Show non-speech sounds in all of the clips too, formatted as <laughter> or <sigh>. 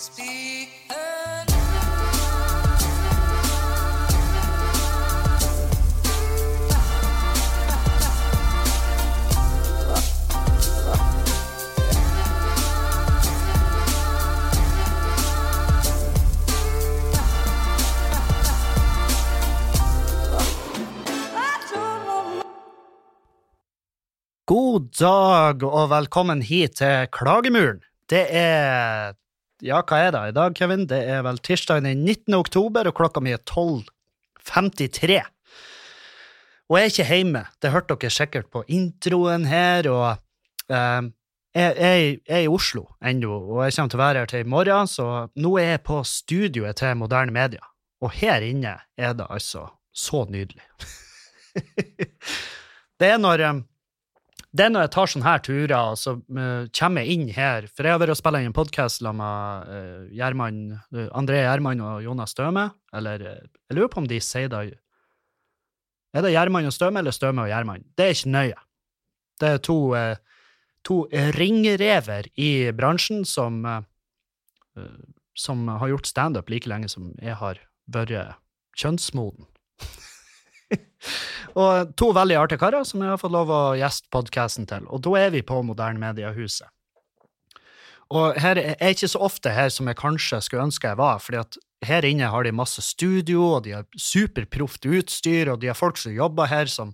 God dag og velkommen hit til Klagemuren. Det er Ja, hva er det i dag, Kevin? Det er vel tirsdag den 19. oktober, og klokka mi er 12.53. Og jeg er ikke hjemme. Det hørte dere sikkert på introen her, og eh, jeg, jeg, er i Oslo ennå, og jeg kommer til å være her til i morgen, så nå er jeg på studioet til Moderne Media. Og her inne er det altså så nydelig. <laughs> det er når um, det er når jeg tar sånne her turer, så uh, kommer jeg inn her For jeg har vært og spilt inn en podkast med uh, Gjerman, uh, André Gjerman og Jonas Støme. Eller jeg lurer på om de sier det Er det Gjerman og Støme eller Støme og Gjerman? Det er ikke nøye. Det er to, to ringrever i bransjen som, som har gjort standup like lenge som jeg har vært kjønnsmoden. <laughs> og to veldig artige karer som jeg har fått lov å gjeste podkasten til. Og da er vi på Moderne Mediehuset. Og her er ikke så ofte her som jeg kanskje skulle ønske jeg var, fordi at her inne har de masse studio, og de har superproft utstyr, og de har folk som jobber her som,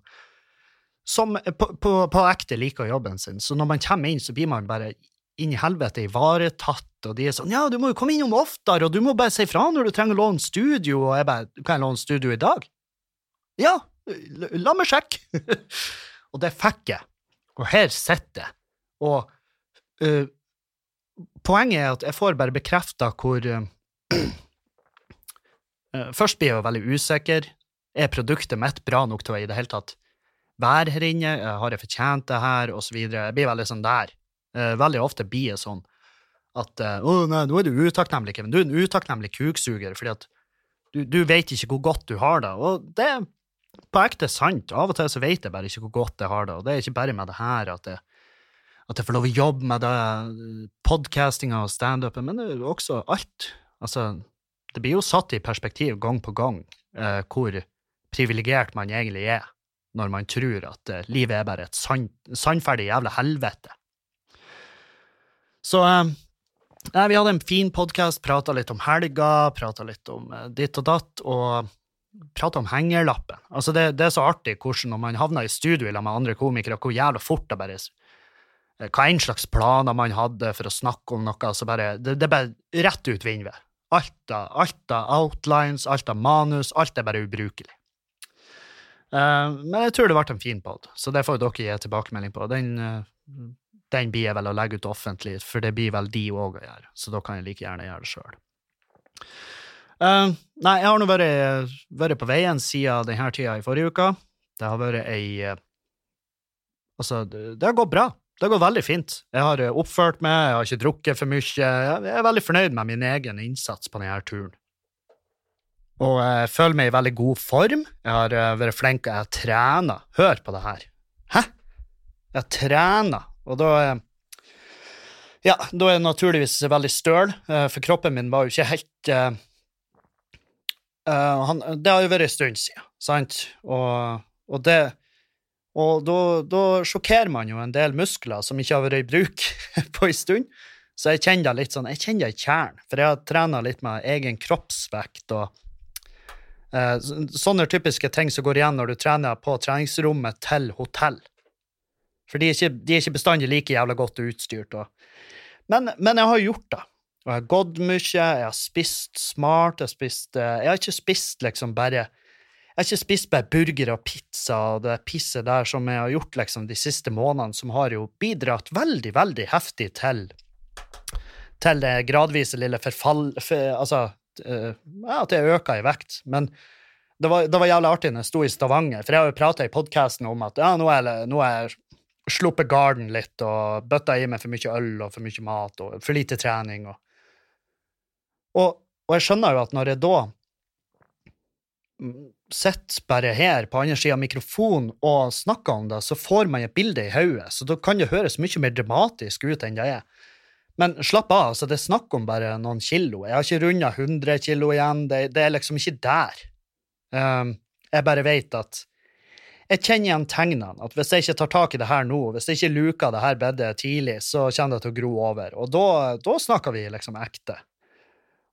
som på, på, på, ekte liker jobben sin. Så når man kommer inn, så blir man bare inn i helvete ivaretatt, og de er sånn ja, du må jo komme innom oftere, og du må bare si fra når du trenger å låne studio, og jeg bare kan jeg låne studio i dag? Ja, la meg sjekke! <laughs> og det fikk jeg. Og her sitter jeg. Og uh, poenget er at jeg får bare bekrefta hvor uh, <clears throat> Først blir jeg jo veldig usikker. Er produktet mitt bra nok til å i det hele tatt være her inne? Har jeg fortjent det her? Og så videre. Jeg blir veldig sånn der. Uh, veldig ofte blir jeg sånn at Å, nei, nå er du utakknemlig, Kevin. Du er en utakknemlig kuksuger fordi at du, du vet ikke hvor godt du har det. Og det på ekte sant. Av og til så vet jeg bare ikke hvor godt jeg har det. Og det er ikke bare med det her at jeg, at jeg får lov å jobbe med det, podcastinga og standupen, men det er også alt. Altså, det blir jo satt i perspektiv gang på gang eh, hvor privilegert man egentlig er når man tror at eh, livet er bare et sand, sannferdig jævla helvete. Så eh, vi hadde en fin podkast, prata litt om helga, prata litt om eh, ditt og datt, og prate om hengerlappen. Altså det, det, er så artig hvordan når man havner i studio med andre komikere, hvor jævla fort det bare eh, Hva enn slags planer man hadde for å snakke om noe, så bare Det, det er bare rett ut vinduet. Alt av, alt av outlines, alt av manus, alt er bare ubrukelig. Uh, men jeg tror det ble en fin pod, så det får dere gi tilbakemelding på. Den, uh, den blir jeg vel å legge ut offentlig, for det blir vel de òg å gjøre, så da kan jeg like gjerne gjøre det sjøl. Uh, nei, jeg har nå vært, vært, på veien siden denne tida i forrige uke. Det har vært ei uh, Altså, det, det, har gått bra. Det har gått veldig fint. Jeg har eh, oppført meg, jeg har ikke drukket for mye. Jeg er veldig fornøyd med min egen innsats på denne turen. Og jeg føler meg i veldig god form. Jeg har vært flink, og jeg har trena. Hør på det her. Hæ? Jeg har trena, og da Ja, da er jeg naturligvis veldig støl, for kroppen min var jo ikke helt han, det har jo vært en stund siden, sant? Og, og det Og da, da sjokkerer man jo en del muskler som ikke har vært i bruk <laughs> på en stund. Så jeg kjenner det litt sånn, jeg kjenner det i kjernen, for jeg har trena litt med egen kroppsvekt og eh, sånne typiske ting som går igjen når du trener på treningsrommet til hotell. For de er ikke, ikke bestandig like jævla godt utstyrt. Og, men, men jeg har gjort det. Og jeg har gått mye, jeg har spist smart, jeg har spist eh, Jeg har ikke spist liksom bare Jeg har ikke spist bare burger og pizza og det pisset der som jeg har gjort liksom de siste månedene, som har jo bidratt veldig, veldig heftig til til det gradvise lille forfall for, Altså uh, at jeg øka i vekt. Men det var, det var jævlig artig når jeg sto i Stavanger, for jeg har jo prata i podkasten om at ja, nå er, er jeg sluppet garden litt og bøtta i meg for mye øl og for mye mat og for lite trening. og og, og, jeg skjønner jo at når jeg da sitter bare her på andre sida av mikrofonen og snakker om det, så får man et bilde i hodet, så da kan det høres mye mer dramatisk ut enn det er. Men slapp av, altså, det er snakk om bare noen kilo. Jeg har ikke runda 100 kilo igjen. Det, det, er liksom ikke der. Um, jeg bare vet at jeg kjenner igjen tegnene. At hvis jeg ikke tar tak i det her nå, hvis jeg ikke luker det her bedet tidlig, så kommer det til å gro over. Og da, da snakker vi liksom ekte.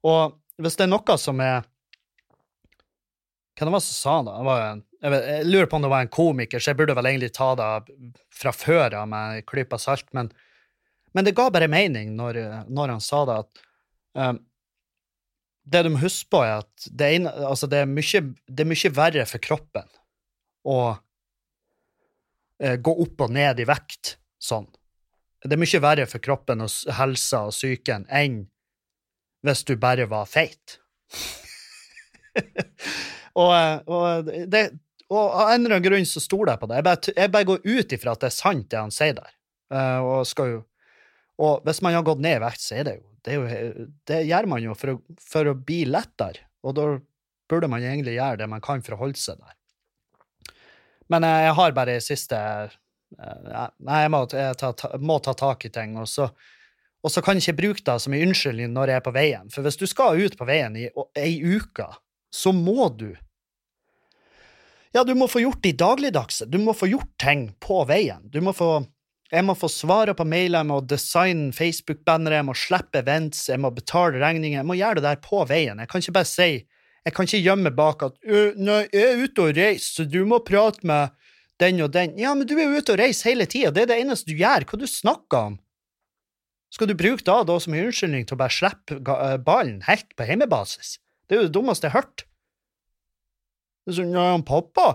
Og hvis det er noe som er Hva det var som sa det? det en, jeg, vet, jeg, lurer på om det var en komiker, så jeg burde vel egentlig ta det fra før av med en klype salt. Men, men, det ga bare mening når, når han sa det, at um, det du må huske på, er at det er, altså det, er mye, det er, mye, verre for kroppen å uh, gå opp og ned i vekt sånn. Det er mye verre for kroppen og helsa og psyken enn hvis du bare var feit. <laughs> og, eh, og, det, og, av en eller annen grunn så stoler jeg på det. Jeg bare, jeg bare går ut ifra at det er sant, det han sier der. Uh, og, jo, og, hvis man har gått ned i vekt, så er det jo Det, jo, det gjør man jo for å, for å, bli lettere, og da burde man egentlig gjøre det man kan for å holde seg der. Men jeg har bare i siste uh, Nei, jeg må, jeg ta, ta, må ta tak i ting. og så og så kan jeg ikke bruke det som en unnskyldning når jeg er på veien. For hvis du skal ut på veien i ei uke, så må du Ja, du må få gjort de dagligdagse. Du må få gjort ting på veien. Du må få Jeg må få svare på mailer, jeg må designe Facebook-bannere, jeg må slippe events, jeg må betale regninger. Jeg må gjøre det der på veien. Jeg kan ikke bare si Jeg kan ikke gjemme bak at Når jeg er ute og reiser, så du må prate med den og den. Ja, men du er jo ute og reiser hele tida. Det er det eneste du gjør. Hva du snakker om? Skal du bruke da, da som unnskyldning til å bare slippe eh, ballen helt på hjemmebasis? Det er jo det dummeste jeg har hørt. Det er sånn, ja, pappa,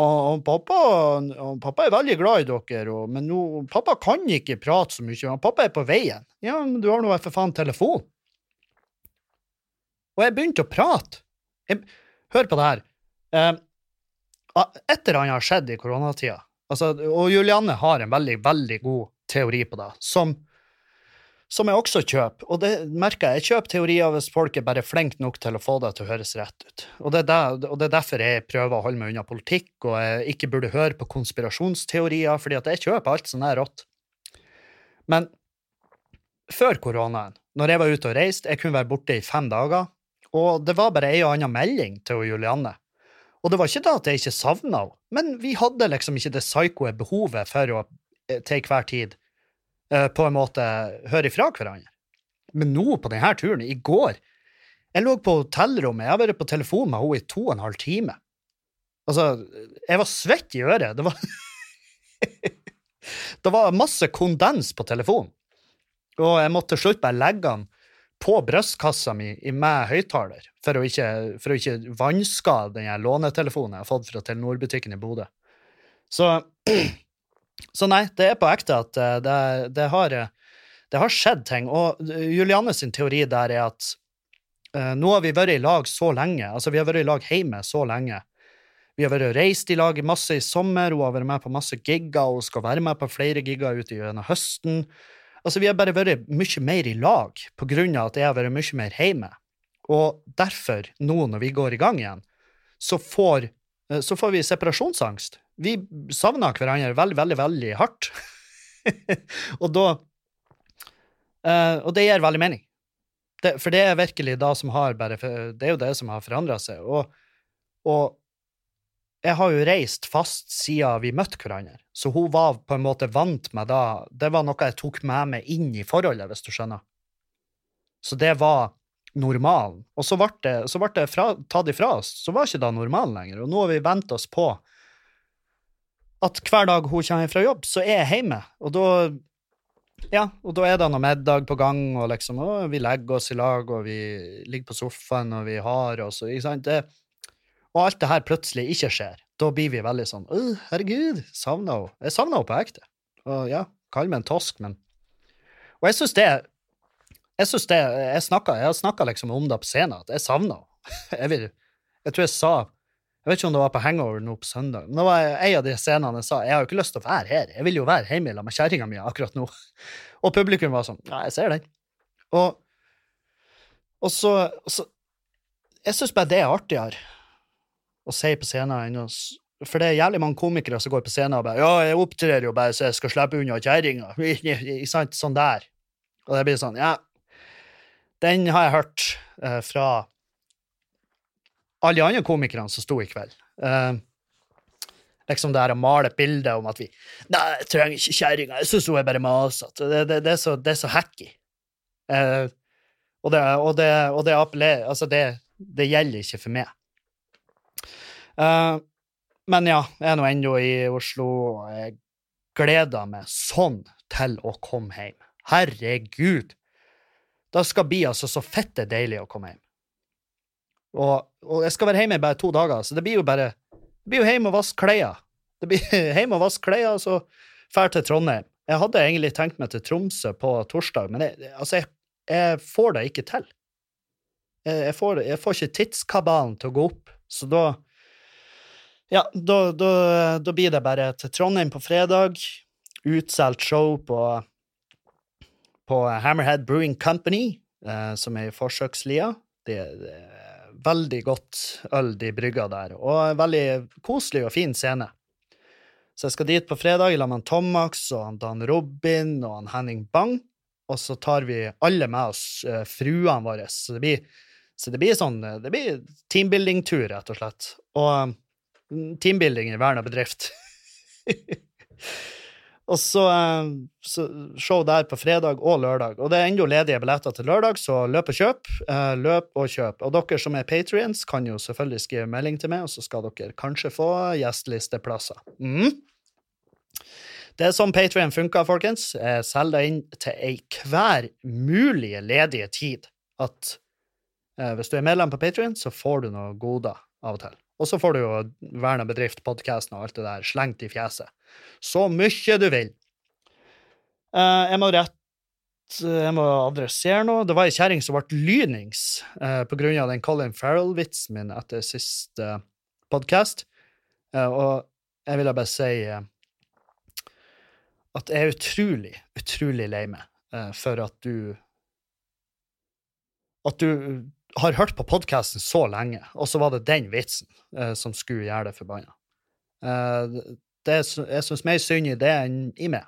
og pappa, og pappa er veldig glad i dere, og, men no, pappa kan ikke prate så mye. Og pappa er på veien. Ja, men du har nå for faen telefon. Og jeg begynte å prate. Jeg, hør på det her. Eh, et eller annet har skjedd i koronatida. Altså, og Julianne har en veldig, veldig god teori på det, som som jeg også kjøper. Og det merker jeg. Jeg kjøper teorier hvis folk er bare flinke nok til å få det til å høres rett ut. Og det, er der, og det er derfor jeg prøver å holde meg unna politikk, og jeg ikke burde høre på konspirasjonsteorier, fordi at jeg kjøper alt sånn her rått. Men før koronaen, når jeg var ute og reiste, jeg kunne være borte i fem dager, og det var bare ei og anna melding til Julianne. Og det var ikke da at jeg ikke savna henne, men vi hadde liksom ikke det psykoe behovet for å eh, til enhver tid på en måte høre ifra hverandre. Men nå, på denne turen, i går Jeg lå på hotellrommet, jeg har vært på telefon med henne i to og en halv time. Altså, jeg var svett i øret. Det var <laughs> Det var masse kondens på telefonen. Og jeg måtte til slutt bare legge den på brystkassa mi med høyttaler, for for å ikke vanskade den lånetelefonen jeg har fått fra Telenor-butikken i Bodø. Så <clears throat> Så nei, det er på ekte at eh, det, det, har, det har skjedd ting. Og Julianne sin teori der er at uh, nå har vi vært i lag så lenge, altså vi har vært i lag hjemme så lenge. Vi har vært reist i lag masse i sommer, hun har vært med på masse gigger, og skal være med på flere gigger ute gjennom høsten. Altså, vi har bare vært mye mer i lag på grunn av at jeg har vært mye mer hjemme. Og derfor, nå når vi går i gang igjen, så får, eh, så får vi separasjonsangst vi savna hverandre veldig, veldig, veldig hardt. <laughs> og da uh, Og det gir veldig mening. Det, for det er virkelig da som har bare Det er jo det som har forandra seg. Og, og, jeg har jo reist fast siden vi møtte hverandre, så hun var på en måte vant med da Det var noe jeg tok med meg inn i forholdet, hvis du skjønner. Så det var normalen. Og så ble det, så ble det fra, tatt ifra oss, så var ikke det normalen lenger. Og nå har vi vent oss på at hver dag hun kommer fra jobb, så er jeg hjemme. Og da ja, og da er det noe middag på gang, og liksom, og vi legger oss i lag, og vi ligger på sofaen, og vi har oss, og? Det, og alt det her plutselig ikke skjer. Da blir vi veldig sånn Å, herregud, savner hun. Jeg savner henne på ekte. Og ja, kall meg en tosk, men Og jeg syns det Jeg synes det, jeg, snakker, jeg har snakka liksom om det på scenen, at jeg savner henne. <laughs> Jeg, jeg tror jeg sa jeg vet ikke om det var på hangover nå på søndag. Det var en av de scenene jeg sa jeg har jo ikke lyst til å være her. Jeg vil jo være hjemme sammen med kjerringa mi akkurat nå. <laughs> Og publikum var sånn Ja, jeg ser den. Og, og så, så, Jeg syns bare det er artigere å si på scenen enn å For det er jævlig mange komikere som går på scenen og bare Ja, jeg opptrer jo bare så jeg skal slippe unna kjerringa. <laughs> Sånn der. Og det blir sånn, ja Den har jeg hørt eh, fra alle de andre komikerne som sto i kveld. Uh, liksom det her å male et bilde om at vi Nei, jeg trenger ikke kjerringa, jeg syns hun er bare masete. Det, det, det, er så, det er så hacky. Uh, og det, og det, og det appellerer Altså, det, det gjelder ikke for meg. Uh, men ja, jeg er nå ennå i Oslo, og jeg gleder meg sånn til å komme hjem. Herregud! Det skal bli altså så fitte deilig å komme hjem. Og, og jeg skal være hjemme i bare to dager, så det blir jo bare Det blir jo hjemme og vaske klær. Det blir <laughs> hjemme og vaske klær, og så dra til Trondheim. Jeg hadde egentlig tenkt meg til Tromsø på torsdag, men jeg, altså, jeg, jeg får det ikke til. Jeg, jeg, får, jeg får ikke tidskabalen til å gå opp, så da ja, da, da, da, blir det bare til Trondheim på fredag. Utsolgt show på, på Hammerhead Brewing Company, eh, som er i forsøkslia. Det, det, veldig godt øl de brygga der, og en veldig koselig og fin scene. Så jeg skal dit på fredag sammen med Tomax og Dan Robin og Henning Bang. Og så tar vi alle med oss uh, fruene våre. Så det blir, så det blir sånn Det blir teambuilding-tur, rett og slett. Og teambuilding i verna bedrift. <laughs> og så, eh, så, show der på fredag og lørdag. Og det er ennå ledige billetter til lørdag, så løp og kjøp. Eh, løp og kjøp. Og dere som er patrients, kan jo selvfølgelig skrive melding til meg, og så skal dere kanskje få gjestelisteplasser. Mm. Det er sånn Patrion funker, folkens. Selg deg inn til ei hver mulige ledige tid. At eh, hvis du er medlem på Patrion, så får du noe goder av og til. Og så får du jo Verna bedrift, podkasten og alt det der slengt i fjeset. Så mye du vil. Uh, jeg må rett jeg må adressere noe. Det var ei kjerring som ble lynings uh, på grunn av den Colin Farrell-vitsen min etter siste uh, podkast. Og jeg ville bare si at jeg er utrolig, utrolig lei meg for at du At du har hørt på podkasten så lenge, og så var det den vitsen eh, som skulle gjøre det forbanna. Eh, jeg syns mer synd i det enn i meg.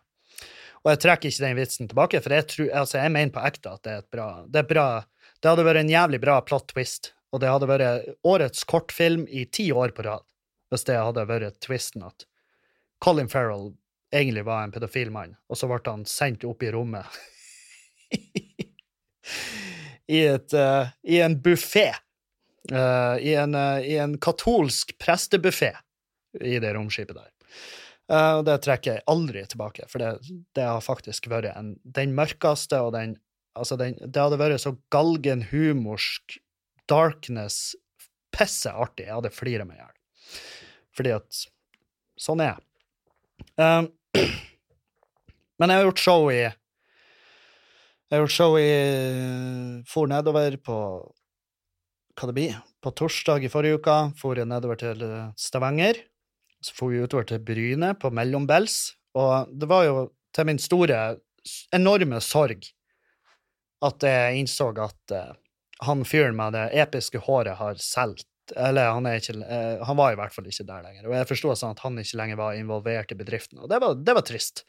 Og jeg trekker ikke den vitsen tilbake, for jeg, tror, altså, jeg mener på ekte at det er et bra det, er bra det hadde vært en jævlig bra plot twist, og det hadde vært årets kortfilm i ti år på rad hvis det hadde vært twisten at Colin Farrell egentlig var en pedofil mann, og så ble han sendt opp i rommet. <laughs> i, et, uh, i en buffé. Uh, i, en, uh, I en katolsk prestebuffé i det romskipet der. og det trekker jeg aldri tilbake, for det, det har faktisk vært en, den mørkeste og den Altså, den, det hadde vært så galgenhumorsk darkness pisse artig. Jeg hadde flira meg i hjel. Fordi at sånn er jeg. Um, <clears throat> men jeg har gjort show i jeg gjort show i For nedover på Hva det blir? På torsdag i forrige uke for jeg nedover til Stavanger. Så for vi utover til Bryne, på mellombels. Og det var jo til min store, enorme sorg at jeg innså at uh, han fyren med det episke håret har solgt Eller han, ikke, uh, han var i hvert fall ikke der lenger. Og jeg forsto sånn at han ikke lenger var involvert i bedriften. Og det var, det var trist.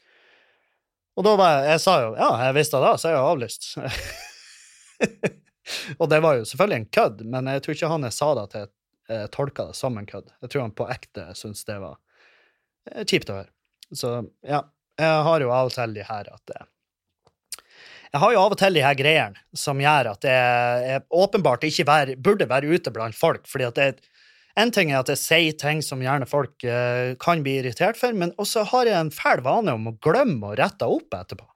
Og da var jeg, jeg sa jo ja, jeg visste det da, så jeg har avlyst. <laughs> og det var jo selvfølgelig en kødd, men jeg tror ikke han jeg sa det til, jeg tolka det som en kødd. Jeg tror han på ekte syntes det var eh, kjipt å høre. Så ja, jeg har jo av og til de her at eh, jeg har jo av og til de her greiene som gjør at jeg, jeg åpenbart ikke vær, burde være ute blant folk, fordi at det er en ting er at jeg sier ting som gjerne folk uh, kan bli irritert for, men også har jeg en fæl vane om å glemme å rette opp etterpå.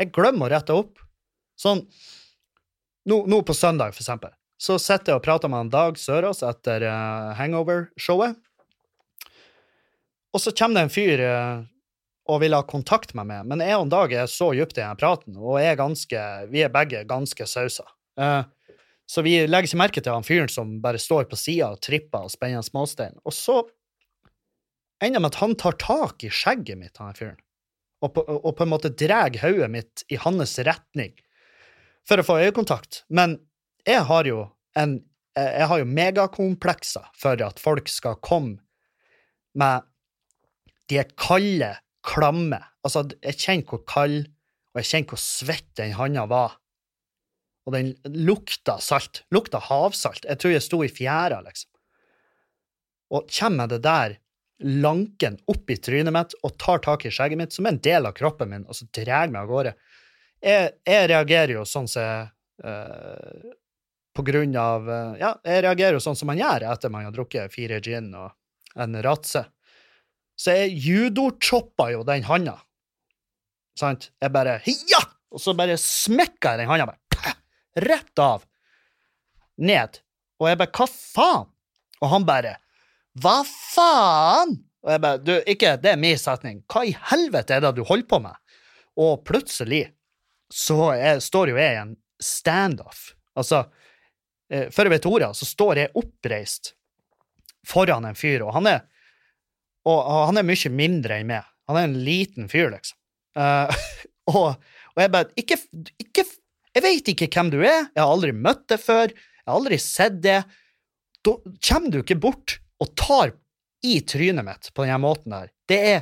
Jeg glemmer å rette opp. Sånn nå, nå på søndag, for eksempel, så sitter jeg og prater med en Dag Sørås etter uh, Hangover-showet, og så kommer det en fyr uh, og vil ha kontakt med meg, men jeg og Dag er så dypt i den praten, og er ganske, vi er begge ganske sausa. Uh, så vi legger ikke merke til han fyren som bare står på sida og tripper og spenner en småstein. Og så ender det med at han tar tak i skjegget mitt, han fyren, og, og på en måte drar hodet mitt i hans retning for å få øyekontakt. Men jeg har jo en jeg har jo megakomplekser for at folk skal komme med de kalde, klamme Altså, jeg kjenner hvor kald og jeg kjenner hvor svett den handa var. Og den lukta salt. Lukta havsalt. Jeg tror jeg sto i fjæra, liksom. Og kommer det der lanken opp i trynet mitt og tar tak i skjegget mitt, som er en del av kroppen min, og så drar meg av gårde. Jeg, jeg reagerer jo sånn som jeg uh, På grunn av uh, Ja, jeg reagerer jo sånn som man gjør etter man har drukket fire gin og en ratse. Så jeg judochoppa jo den handa. Sant? Jeg bare Ja! Og så bare smekka jeg den handa rett av. Ned. Og jeg bare Hva faen? Og han bare hva faen? Og jeg bare, du, ikke, det er min setning. Hva i helvete er det du holder på med? Og plutselig så jeg, står jo jeg i en standoff. Altså, eh, før jeg vet ordet, så står jeg oppreist foran en fyr, og han er, og, og han er mye mindre enn meg. Han er en liten fyr, liksom. Uh, <laughs> og, og, jeg bare ikke, ikke Jeg vet ikke hvem du er, jeg har aldri møtt deg før, jeg har aldri sett det. Da kommer du ikke bort og tar i trynet mitt på denne måten her. det er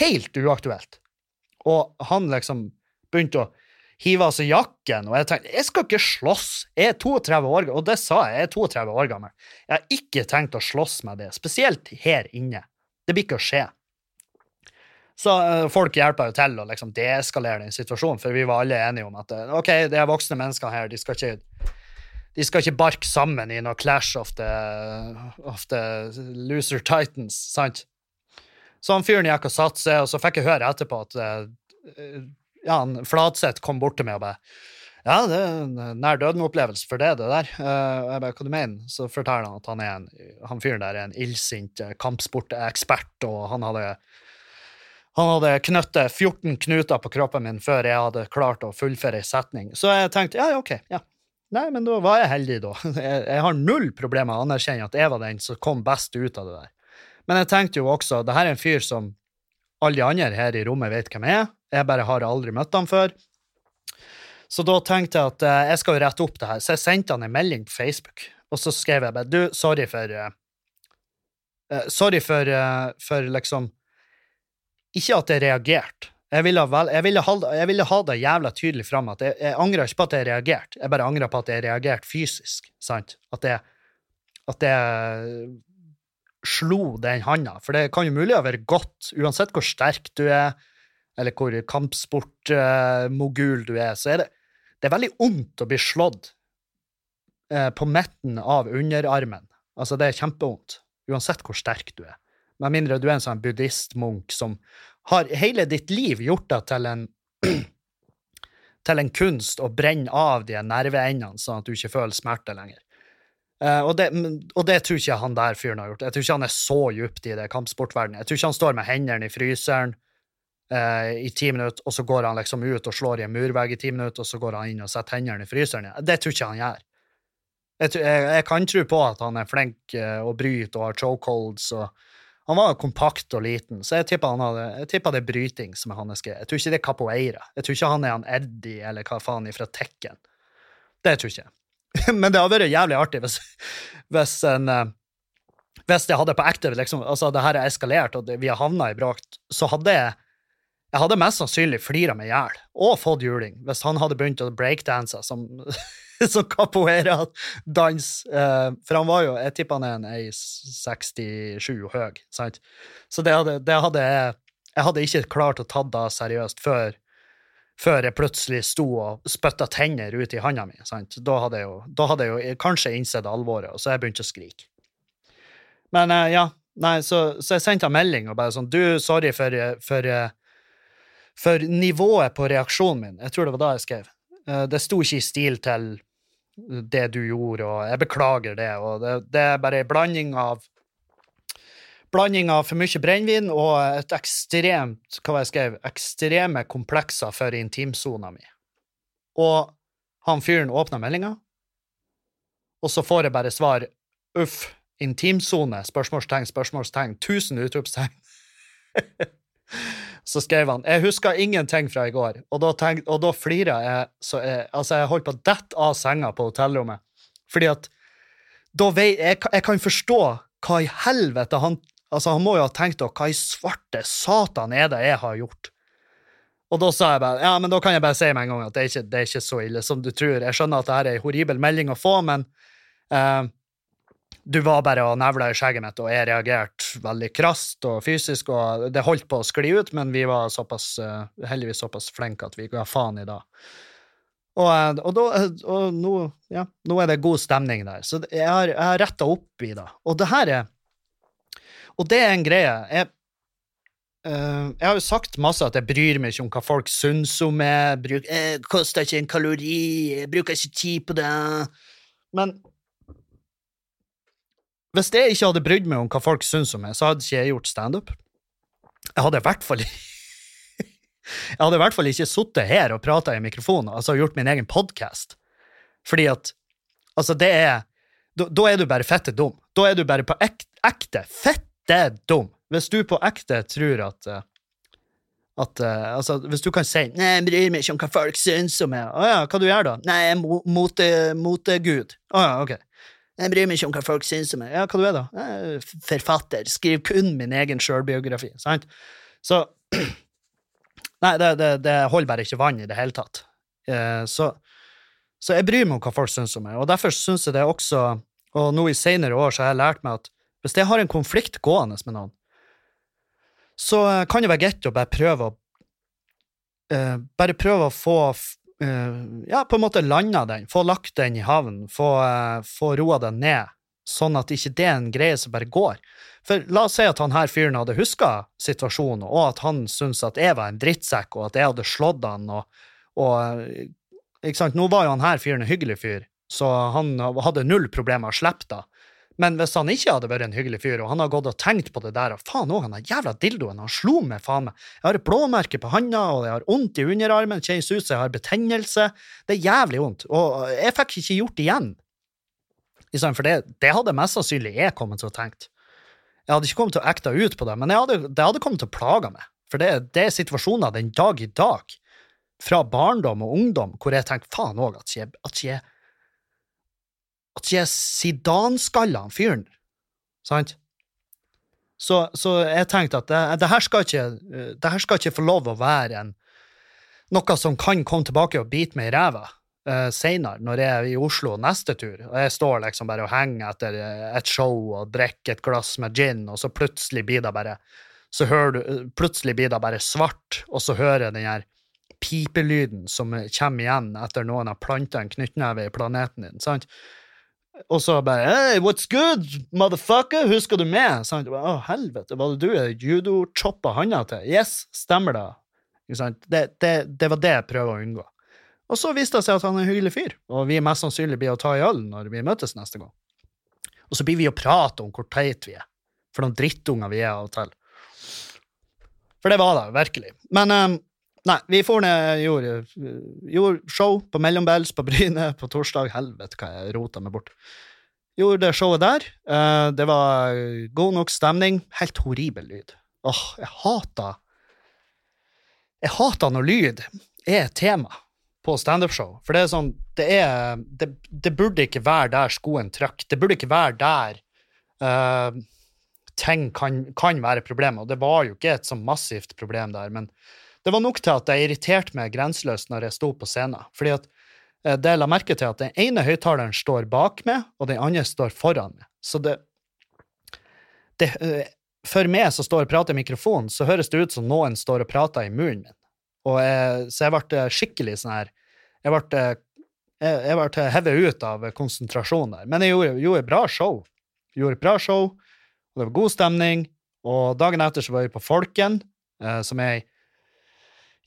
helt uaktuelt. Og han liksom begynte å hive av seg jakken, og jeg tenkte jeg skal ikke slåss. Jeg er 32 år gammel, og det sa jeg, jeg er 32 år gammel. Jeg har ikke tenkt å slåss med det, spesielt her inne. Det blir ikke å skje. Så uh, folk hjelper jo til å liksom deeskalere den situasjonen, for vi var alle enige om at uh, OK, det er voksne mennesker her, de skal ikke de skal ikke barke sammen i noe clash of the, of the loser titans, sant? Så han fyren gikk og satte seg, og så fikk jeg høre etterpå at uh, ja, Flatseth kom bort til meg og bare ja, det er en nær døden-opplevelse for det, det der. Uh, jeg bare, hva du mener? Så forteller han at han er en, han fyren der er en illsint kampsportekspert, og han hadde han hadde knyttet 14 knuter på kroppen min før jeg hadde klart å fullføre ei setning. Så jeg tenkte ja, OK, ja, Nei, men da var jeg heldig, da. <laughs> Jeg, har null problemer med å anerkjenne at jeg var den som kom best ut av det der. Men jeg tenkte jo også det her er en fyr som alle de andre her i rommet vet hvem jeg er. Jeg bare har aldri møtt ham før. Så da tenkte jeg at uh, jeg skal jo rette opp det her. Så jeg sendte han en melding på Facebook, og så skrev jeg bare Du, sorry for uh, uh, Sorry for, for liksom Ikke at jeg reagerte, jeg jeg, ville ha, det jævla tydelig fram at jeg, jeg angrer ikke på at jeg reagerte, jeg bare angrer på at jeg reagerte fysisk. sant? At jeg, at jeg slo den handa. For det kan jo mulig å være godt, uansett hvor sterk du er, eller hvor kampsportmogul du er, så er det, det er veldig vondt å bli slått uh, på midten av underarmen. Altså, det er kjempevondt, uansett hvor sterk du er. Med mindre du er en sånn buddhistmunk som har hele ditt liv gjort deg til en <clears throat> til en kunst å brenne av de nerveendene, sånn at du ikke føler smerte lenger. Uh, og, det, og, det, tror ikke han der fyren har gjort. Jeg tror ikke han er så djupt i det kampsportverdenen. Jeg tror ikke han står med hendene i fryseren uh, i ti minutter, og så går han liksom ut og slår i en murvegg i ti minutter, og så går han inn og setter hendene i fryseren. Det tror ikke han gjør. Jeg, jeg, jeg kan tro på at han er flink uh, og bryter og har chokeholds og han var kompakt og liten, så jeg tippa det er bryting som er hans greie. Jeg tror ikke det er capoeira. Jeg tror ikke han er han Eddie eller hva faen fra Tekken. Det tror jeg ikke. <laughs> Men det hadde vært jævlig artig hvis, hvis en eh, hvis jeg hadde på ekte liksom, altså det her er eskalert, og vi har havna i bråk, så hadde jeg jeg hadde mest sannsynlig flira meg i hjel og fått juling hvis han hadde begynt å breakdanse som <laughs> <laughs> som capoeira-dans. eh, for han var jo Jeg tipper han er en 67 høy, sant? Så det hadde, det hadde jeg Jeg hadde ikke klart å ta det seriøst før, før jeg plutselig sto og spytta tenner ut i handa mi. sant? Da hadde, jeg jo, hadde jeg jo kanskje innsett alvoret, og så jeg begynte å skrike. Men eh, ja, nei, så, så jeg sendte en melding og bare sånn Du, sorry for, for, for nivået på reaksjonen min. Jeg tror det var da jeg skrev. Eh, det sto ikke i stil til det du gjorde, og jeg beklager det. Og det, det er bare en blanding av Blanding av for mye brennevin og et ekstremt hva var jeg skrev, ekstreme komplekser for intimsona mi. Og han fyren åpna meldinga, og så får jeg bare svar uff, intimsone, spørsmålstegn, spørsmålstegn, tusen utropstegn. <laughs> så skrev han jeg husker ingenting fra i går, og da, tenk, og da flira jeg så jeg, Altså, jeg holdt på å dette av senga på hotellrommet, fordi at da vei, jeg, jeg kan forstå hva i helvete han Altså, han må jo ha tenkt da, hva i svarte satan er det jeg har gjort? Og da sa jeg bare ja, men da kan jeg bare si med en gang at det er ikke, det er ikke så ille som du tror. Jeg skjønner at det her er en horribel melding å få, men eh, du var bare og nevla i skjegget mitt, og jeg reagerte veldig krast og fysisk, og det holdt på å skli ut, men vi var såpass, eh, heldigvis såpass flinke at vi ga faen i det. Og, eh, og, da, eh, og nå, ja, nå er det god stemning der. Så jeg har, jeg har retta opp i det. Og det her er Og det er en greie. Jeg, Uh, jeg har jo sagt masse at jeg bryr meg ikke om hva folk syns om meg. Bruk, jeg koster ikke en kalori, jeg bruker ikke tid på det. Men hvis jeg ikke hadde brydd meg om hva folk syns om meg, så hadde ikke jeg gjort standup. Jeg hadde i hvert fall <laughs> Jeg hadde i hvert fall ikke sittet her og prata i mikrofonen, altså gjort min egen podkast. Fordi at Altså, det er da, da er du bare fette dum. Da er du bare på ekte, ekte fette dum. Hvis du på ekte tror at eh, at, uh, altså, Hvis du kan si 'Nei, jeg bryr meg ikke om hva folk syns om meg', å ja, hva du gjør da? 'Nei, jeg er motegud'. Mote å ja, ok. Jeg bryr meg ikke om hva folk syns om meg. Ja, hva du er da? Jeg er forfatter. Skriver kun min egen sjølbiografi. Sant? Så <clears throat> Nei, det, det, det, holder bare ikke vann i det hele tatt. Uh, så, så, jeg bryr meg om hva folk syns om meg, og derfor syns jeg det også Og nå i seinere år så har jeg lært meg at hvis jeg har en konflikt gående med noen, så eh, kan det være greit å bare prøve å uh, Bare prøve å få Ja, på en måte landa den, få lagt den i havn, få, uh, få roa den ned, sånn at ikke det er en greie som bare går. For la oss si at han her fyren hadde huska situasjonen, og at han syntes at jeg var en drittsekk, og at jeg hadde slått han, og, og ikke sant? Nå var jo han her fyren en hyggelig fyr, så han hadde null problemer med å slippe det. Men hvis han ikke hadde vært en hyggelig fyr, og han har gått og tenkt på det der, og faen òg, han der jævla dildoen, han slo meg, faen meg, jeg har et blåmerke på handa, og jeg har vondt i underarmen, kjennes ut som jeg har betennelse, det er jævlig vondt, og jeg fikk ikke gjort det igjen. For det, det hadde mest sannsynlig jeg kommet til å tenke. Jeg hadde ikke kommet til å ekte ut på det, men hadde, det hadde kommet til å plage meg. For det, det, er situasjoner den dag i dag, fra barndom og ungdom, hvor jeg tenker faen òg at at jeg at jeg Zidane-skalla fyren. Sant? Så, så, jeg tenkte at det, det, her skal ikke, det her skal ikke få lov å være en, noe som kan komme tilbake og bite meg i ræva uh, seinere, når jeg er i Oslo neste tur, og jeg står liksom bare og henger etter et show og drikker et glass med gin, og så plutselig blir det bare så hører du, plutselig blir det bare svart, og så hører jeg den her pipelyden som kommer igjen etter noen har planta en knyttneve i planeten din. sant? Og så bare Hey, what's good, motherfucker? Husker du meg? Sånn, Å, helvete, var det du jeg judo-choppa handa til? Yes, stemmer det. Det, det, det, var det jeg prøver å unngå. Og så viste det seg at han er en hyggelig fyr, og vi mest sannsynlig blir å ta i øl når vi møtes neste gang. Og så blir vi å prate om hvor teit vi er, for noen drittunger vi er av og til. For det var det, virkelig. Men um, Nei, vi får ned, gjorde, gjorde show på Mellombels på Bryne på torsdag. Helvete, hva jeg rota meg bort. Gjorde showet der. Uh, det var god nok stemning. Helt horribel lyd. Åh, jeg hater Jeg hater når lyd er tema på standup-show. For det er sånn det, er, det, det, burde ikke være der skoen trakk. Det burde ikke være der uh, ting kan, kan være problemet. Og det var jo ikke et så massivt problem der, men det var nok til at jeg irriterte meg grenseløst når jeg sto på scenen. fordi at eh, det jeg la merke til, at den ene høyttaleren står bak meg, og den andre står foran meg. Så det, det eh, For meg som står og prater i mikrofonen, så høres det ut som noen står og prater i munnen min. Og jeg, så jeg ble skikkelig sånn her Jeg ble, jeg, jeg ble hevet ut av konsentrasjonen der. Men jeg gjorde, gjorde bra show. Gjorde bra show, og det var god stemning. Og dagen etter så var vi på Folken, eh, som er ei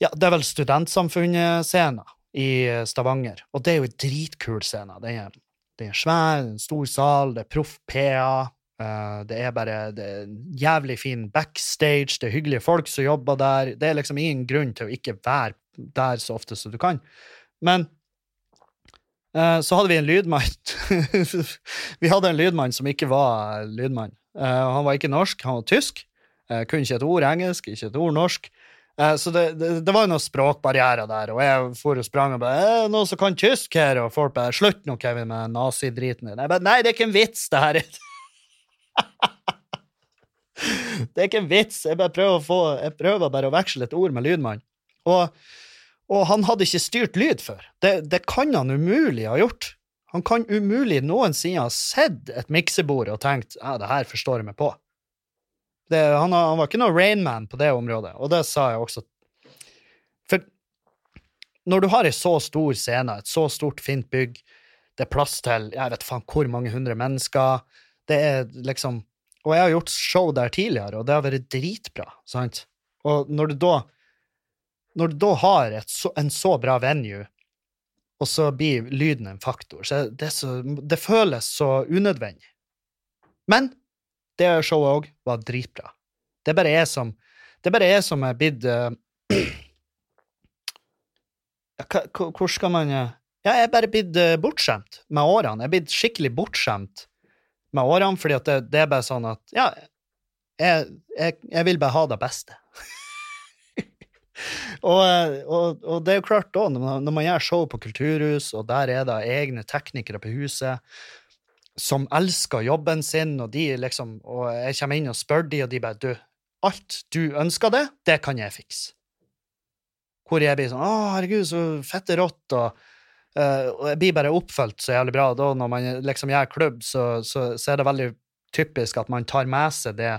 ja, det er vel Studentsamfunnet-scena i Stavanger, og det er jo en dritkul scene. Det er, det er svær, en stor sal, det er proff PA. Uh, det er bare det er jævlig fin backstage, det er hyggelige folk som jobber der. Det er liksom ingen grunn til å ikke være der så ofte som du kan. Men uh, så hadde vi en lydmann. <laughs> vi hadde en lydmann som ikke var lydmann. Uh, han var ikke norsk, han var tysk. kunne ikke et ord engelsk, ikke et ord norsk. Eh, så det, det, det, var jo noen språkbarrierer der, og jeg for og sprang og bare «Eh, 'Noen som kan tysk her?' Og folk bare 'Slutt nå, Kevin, med nazidriten din'. Jeg bare 'Nei, det er ikke en vits, det her'. <laughs> det er ikke en vits. Jeg bare prøver, å få, jeg prøver bare å veksle et ord med lydmann. Og, og han hadde ikke styrt lyd før. Det, det kan han umulig ha gjort. Han kan umulig noensinne ha sett et miksebord og tenkt ja, det her forstår jeg meg på. Det, han, han, var ikke noe Rainman på det området, og det sa jeg også. For når du har ei så stor scene, et så stort, fint bygg, det er plass til jeg vet faen hvor mange hundre mennesker, det er liksom Og jeg har gjort show der tidligere, og det har vært dritbra, sant? Og når du da når du da har så, en så bra venue, og så blir lyden en faktor, så det, så, det føles så unødvendig. Men det showet òg var dritbra. Det bare er som Det bare jeg som er blitt <clears throat> uh, Hvor skal man uh, Ja, jeg er bare blitt uh, bortskjemt med årene. Jeg er blitt skikkelig bortskjemt med årene, fordi det, det er bare sånn at Ja, jeg, jeg, jeg vil bare ha det beste. <laughs> og, og, og, det er jo klart, da, når man, når man gjør show på kulturhus, og der er det egne teknikere på huset som elsker jobben sin, og de liksom Og jeg kommer inn og spør de, og de bare Du, alt du ønsker det, det kan jeg fikse. Hvor jeg blir sånn Å, herregud, så fette rått, og, uh, og jeg blir bare oppfølgt så jævlig bra. Da når man liksom gjør klubb, så, så, så er det veldig typisk at man tar med seg det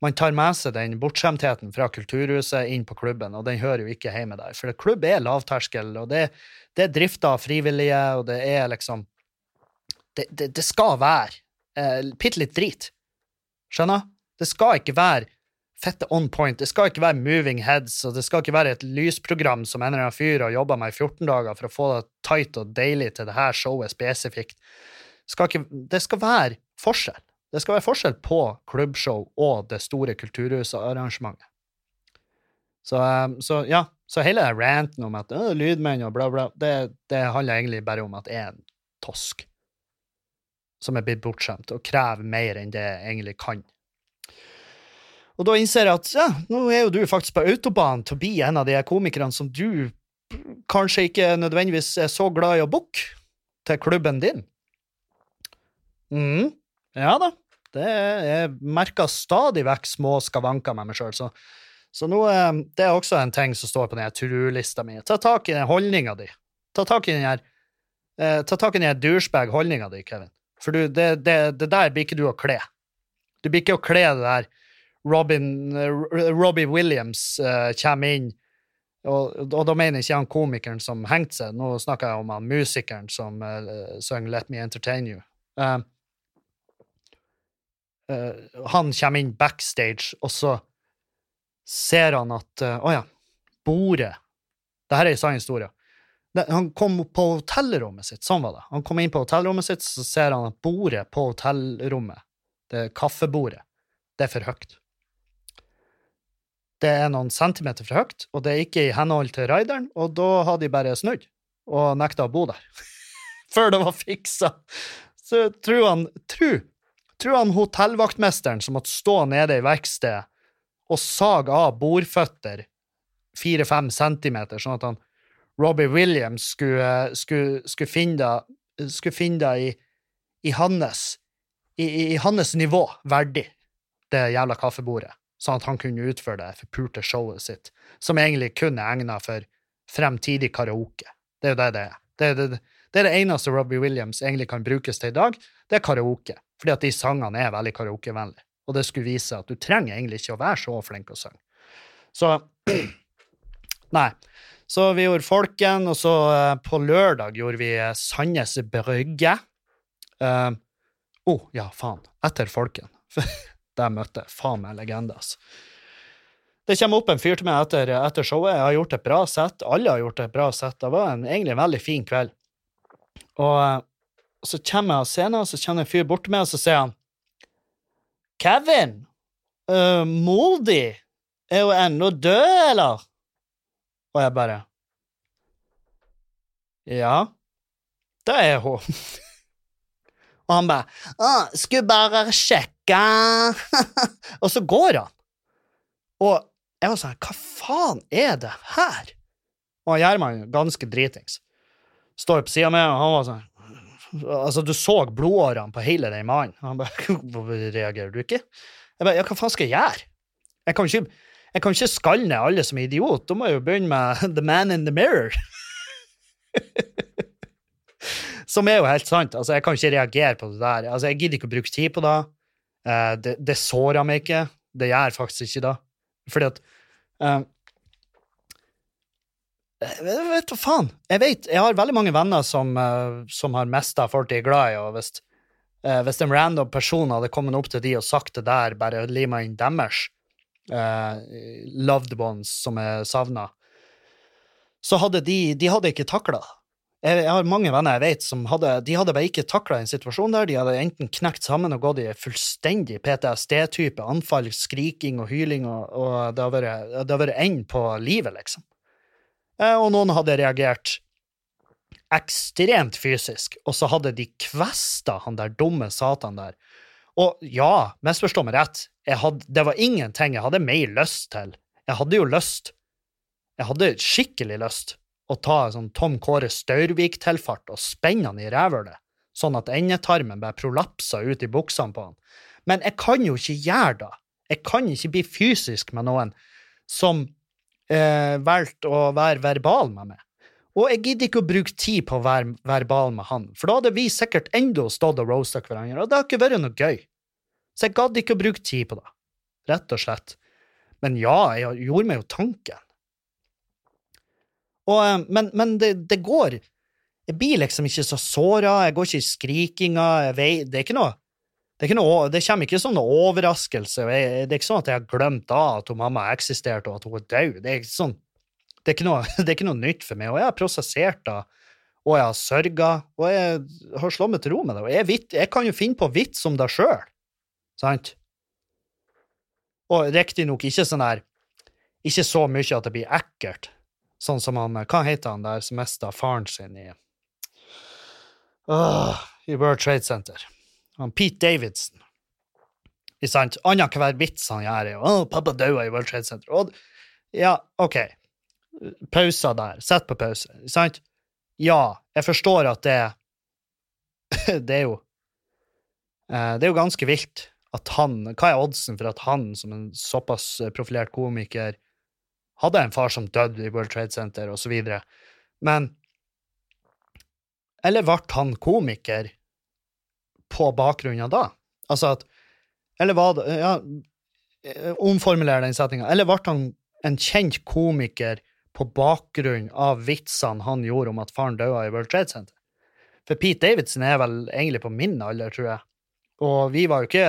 man tar med seg den bortskjemtheten fra kulturhuset inn på klubben, og den hører jo ikke hjemme der. For klubb er lavterskel, og det, det er drifta av frivillige, og det er liksom Det, det, det skal være eh, bitte litt drit. Skjønner? Det skal ikke være fette on point. Det skal ikke være moving heads, og det skal ikke være et lysprogram som en eller annen fyr har jobba med i 14 dager for å få det tight og deilig til det her showet spesifikt. Skal ikke, det skal være forskjell. Det skal være forskjell på klubbshow og det store kulturhusarrangementet. Så, um, så, ja, så hele ranten om at lydmenn og bla, bla, det, det, handler egentlig bare om at jeg er en tosk som er blitt bortskjemt og krever mer enn det jeg egentlig kan. Og da innser jeg at ja, nå er jo du faktisk på autobahn til å bli en av de komikerne som du kanskje ikke nødvendigvis er så glad i å booke til klubben din. Mm. Ja da. Det jeg merker stadig vekk små skavanker med meg sjøl. Så, så nå, eh, det er også en ting som står på den to-do-lista mi. Ta tak i den holdninga di. Ta tak i den her eh, Ta tak i den douchebag-holdninga di, Kevin. For du, det, det, det, der blir ikke du å kle. Du blir ikke å kle det der Robin, uh, Robbie Williams uh, kommer inn og, og, da mener jeg ikke han komikeren som hengte seg, nå snakker jeg om han musikeren som uh, synger Let Me Entertain You. Uh, uh, han kommer inn backstage, og så ser han at Å uh, ja, bordet Dette er en sann historie. Han kom på hotellrommet sitt, sånn var det. Han kom inn på hotellrommet sitt, så ser han at bordet på hotellrommet, det kaffebordet, det er for høyt. Det er noen centimeter for høyt, og det er ikke i henhold til rideren, og da har de bare snudd og nekta å bo der. <laughs> Før det var fiksa. Så tror han, Tru! tror han hotellvaktmesteren som måtte stå nede i verkstedet og sage av bordføtter fire-fem centimeter, sånn at han Robbie Williams skulle, skulle, skulle finne det, i, i, hans, i, i, hans nivå verdig, det jævla kaffebordet, sånn at han kunne utføre det forpurte showet sitt, som egentlig kun er egna for fremtidig karaoke. Det er jo det det er. Det er det, det er det eneste Robbie Williams egentlig kan brukes til i dag, det er karaoke. Fordi at de sangene er veldig karaokevennlige. Og det skulle vise at du trenger egentlig ikke å være så flink å synge. Så <clears throat> Nei. Så vi gjorde Folken, og så uh, på lørdag gjorde vi uh, Sandnes Brygge. Uh, oh, ja, faen. Etter Folken. <laughs> Der møtte jeg faen meg legende, altså. Det kommer opp en fyr til meg etter, etter, showet. Jeg har gjort et bra sett. Alle har gjort et bra sett. Det var en, egentlig en veldig fin kveld. Og så kommer jeg av scenen, og så kommer en fyr bort til meg, og så sier han Kevin, uh, mor er jo ennå død, eller? Og jeg bare Ja, det er hun. <laughs> og han bare skulle bare sjekke <laughs> Og så går han. Og jeg var sånn Hva faen er det her? Og Gjerman, ganske dritings, står på sida mi, og han var sånn Altså, du så blodårene på hele den mannen. Han bare <laughs> Hvorfor reagerer du ikke? Jeg bare Ja, hva faen skal jeg gjøre? Jeg kan ikke Jeg kan ikke skalle ned alle som er idiot. Da må jeg jo begynne med <laughs> The Man in the Mirror. <laughs> som er jo helt sant. Altså, jeg kan ikke reagere på det der. Altså, jeg gidder ikke å bruke tid på det. Uh, det, det sårer meg ikke. Det gjør faktisk ikke det. Fordi at uh, jeg vet hva faen. Jeg vet, jeg har veldig mange venner som, uh, som har mista folk de er glad i, og hvis, hvis en random person hadde kommet opp til de og sagt det der, bare lima inn deres uh, loved ones som er savna, så hadde de, de hadde ikke takla det. Jeg, har mange venner jeg vet som hadde, de hadde bare ikke takla en situasjon der. De hadde enten knekt sammen og gått i fullstendig PTSD-type anfall, skriking og hyling, og, og det har vært, det enden på livet, liksom. Eh, og noen hadde reagert ekstremt fysisk, og så hadde de kvesta han der dumme satan der. Og ja, misforstå meg rett, hadde, det var ingenting jeg hadde mer lyst til. Jeg hadde jo lyst, jeg hadde skikkelig lyst, å ta sånn Tom Kåre Staurvik-tilfart og spenne han i rævhølet, sånn at endetarmen bare prolapsa ut i buksene på han. Men jeg kan jo ikke gjøre det. Jeg kan ikke bli fysisk med noen som eh, valgte å være verbal med meg. Og jeg gidder ikke å bruke tid på å være verbal med han, for da hadde vi sikkert enda stått og roasta hverandre, og det har ikke vært noe gøy. Så jeg gadd ikke å bruke tid på det, rett og slett. Men ja, jeg gjorde meg jo tanken. Og, eh, men, men det, det, går Jeg blir liksom ikke så såra, jeg går ikke i skrikinga, det er ikke noe det, noe, det, kommer ikke som noen overraskelse. Det er ikke sånn at jeg har glemt da at hun mamma eksisterte, og at hun er død. Det er, ikke sånn, det, er noe, <laughs> det er ikke noe, nytt for meg. Og jeg har prosessert det, og jeg har sørga, og jeg har slått meg til ro med det. Og jeg, vitt, jeg kan jo finne på vits om det sjøl, sant? Og riktignok ikke sånn der Ikke så mye at det blir ekkelt, sånn som han Hva heter han der som mista faren sin i uh, I World Trade Center? Han Pete Davidson. Ikke sant? Annenhver vits han gjør, er jo 'Å, pappa daua i World Trade Center'. Og, ja, OK. Pauser der. Sett på pause. Sant? Ja, jeg forstår at det <laughs> Det er jo eh, Det er jo ganske vilt at han Hva er oddsen for at han, som en såpass profilert komiker, hadde en far som døde i World Trade Center, og så videre? Men Eller ble han komiker på bakgrunn av da? Altså at Eller var det Ja, omformuler den setninga. Eller ble han en kjent komiker på bakgrunn av vitsene han gjorde om at faren døde i World Trade Center? For Pete Davidson er vel egentlig på min alder, tror jeg. Og vi var jo ikke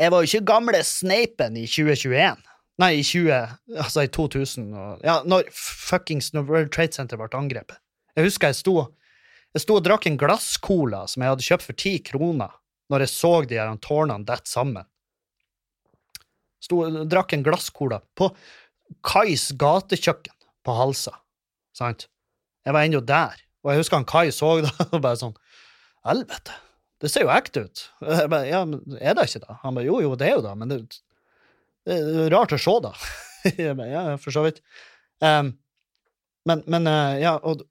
Jeg var jo ikke gamle Snapen i 2021. Nei, i 20, altså i 2000 og, Ja, når fuckings World Trade Center ble angrepet. Jeg husker jeg sto jeg sto og drakk en glasscola som jeg hadde kjøpt for ti kroner, når jeg så de her tårnene dette sammen. Sto drakk en glasscola på Kais gatekjøkken på Halsa, sant? Jeg var ennå der, og jeg husker han Kai så det <laughs> og bare sånn Helvete, det ser jo ekte ut. Jeg bare, ja, men er det ikke det? Han bare jo, jo, det er jo det, men det, det er rart å se, da. <laughs> Jeg bare, ja, for så vidt. Um, men, men uh, ja, og,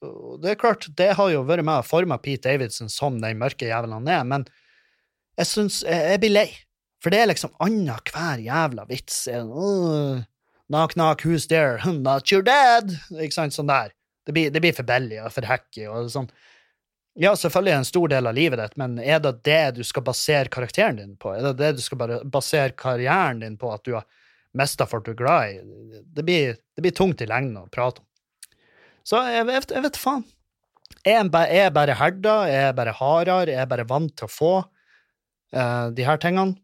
det er klart, det har jo vært med å forme Pete Davidson som den mørke jævelen han er, men jeg syns jeg, jeg, blir lei. For det er liksom annenhver jævla vits. Uh, knock, knock, who's there? Not your dad! Ikke sant, sånn der. Det blir, det blir for billig og for hacky og sånn. Ja, selvfølgelig er det en stor del av livet ditt, men er det det du skal basere karakteren din på? Er det det du skal basere karrieren din på, at du har mista folk du er glad i? Det blir, det blir tungt i lengden å prate om. Så jeg, jeg, jeg vet faen. Jeg er bare herda, jeg er bare hardere, jeg er bare vant til å få uh, de her tingene.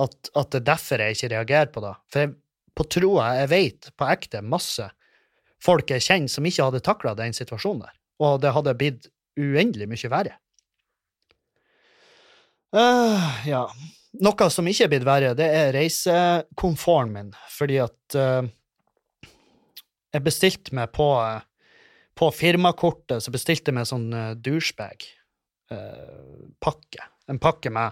At, at, det er derfor jeg ikke reagerer på det. For jeg, på troa, jeg vet på ekte masse folk jeg kjenner som ikke hadde takla den situasjonen der. Og det hadde blitt uendelig mye verre. Uh, ja. Noe som ikke er blitt verre, det er reisekomforten min, fordi at uh, jeg bestilte meg på uh, på firmakortet så bestilte jeg meg sånn douchebag-pakke. Eh, en pakke med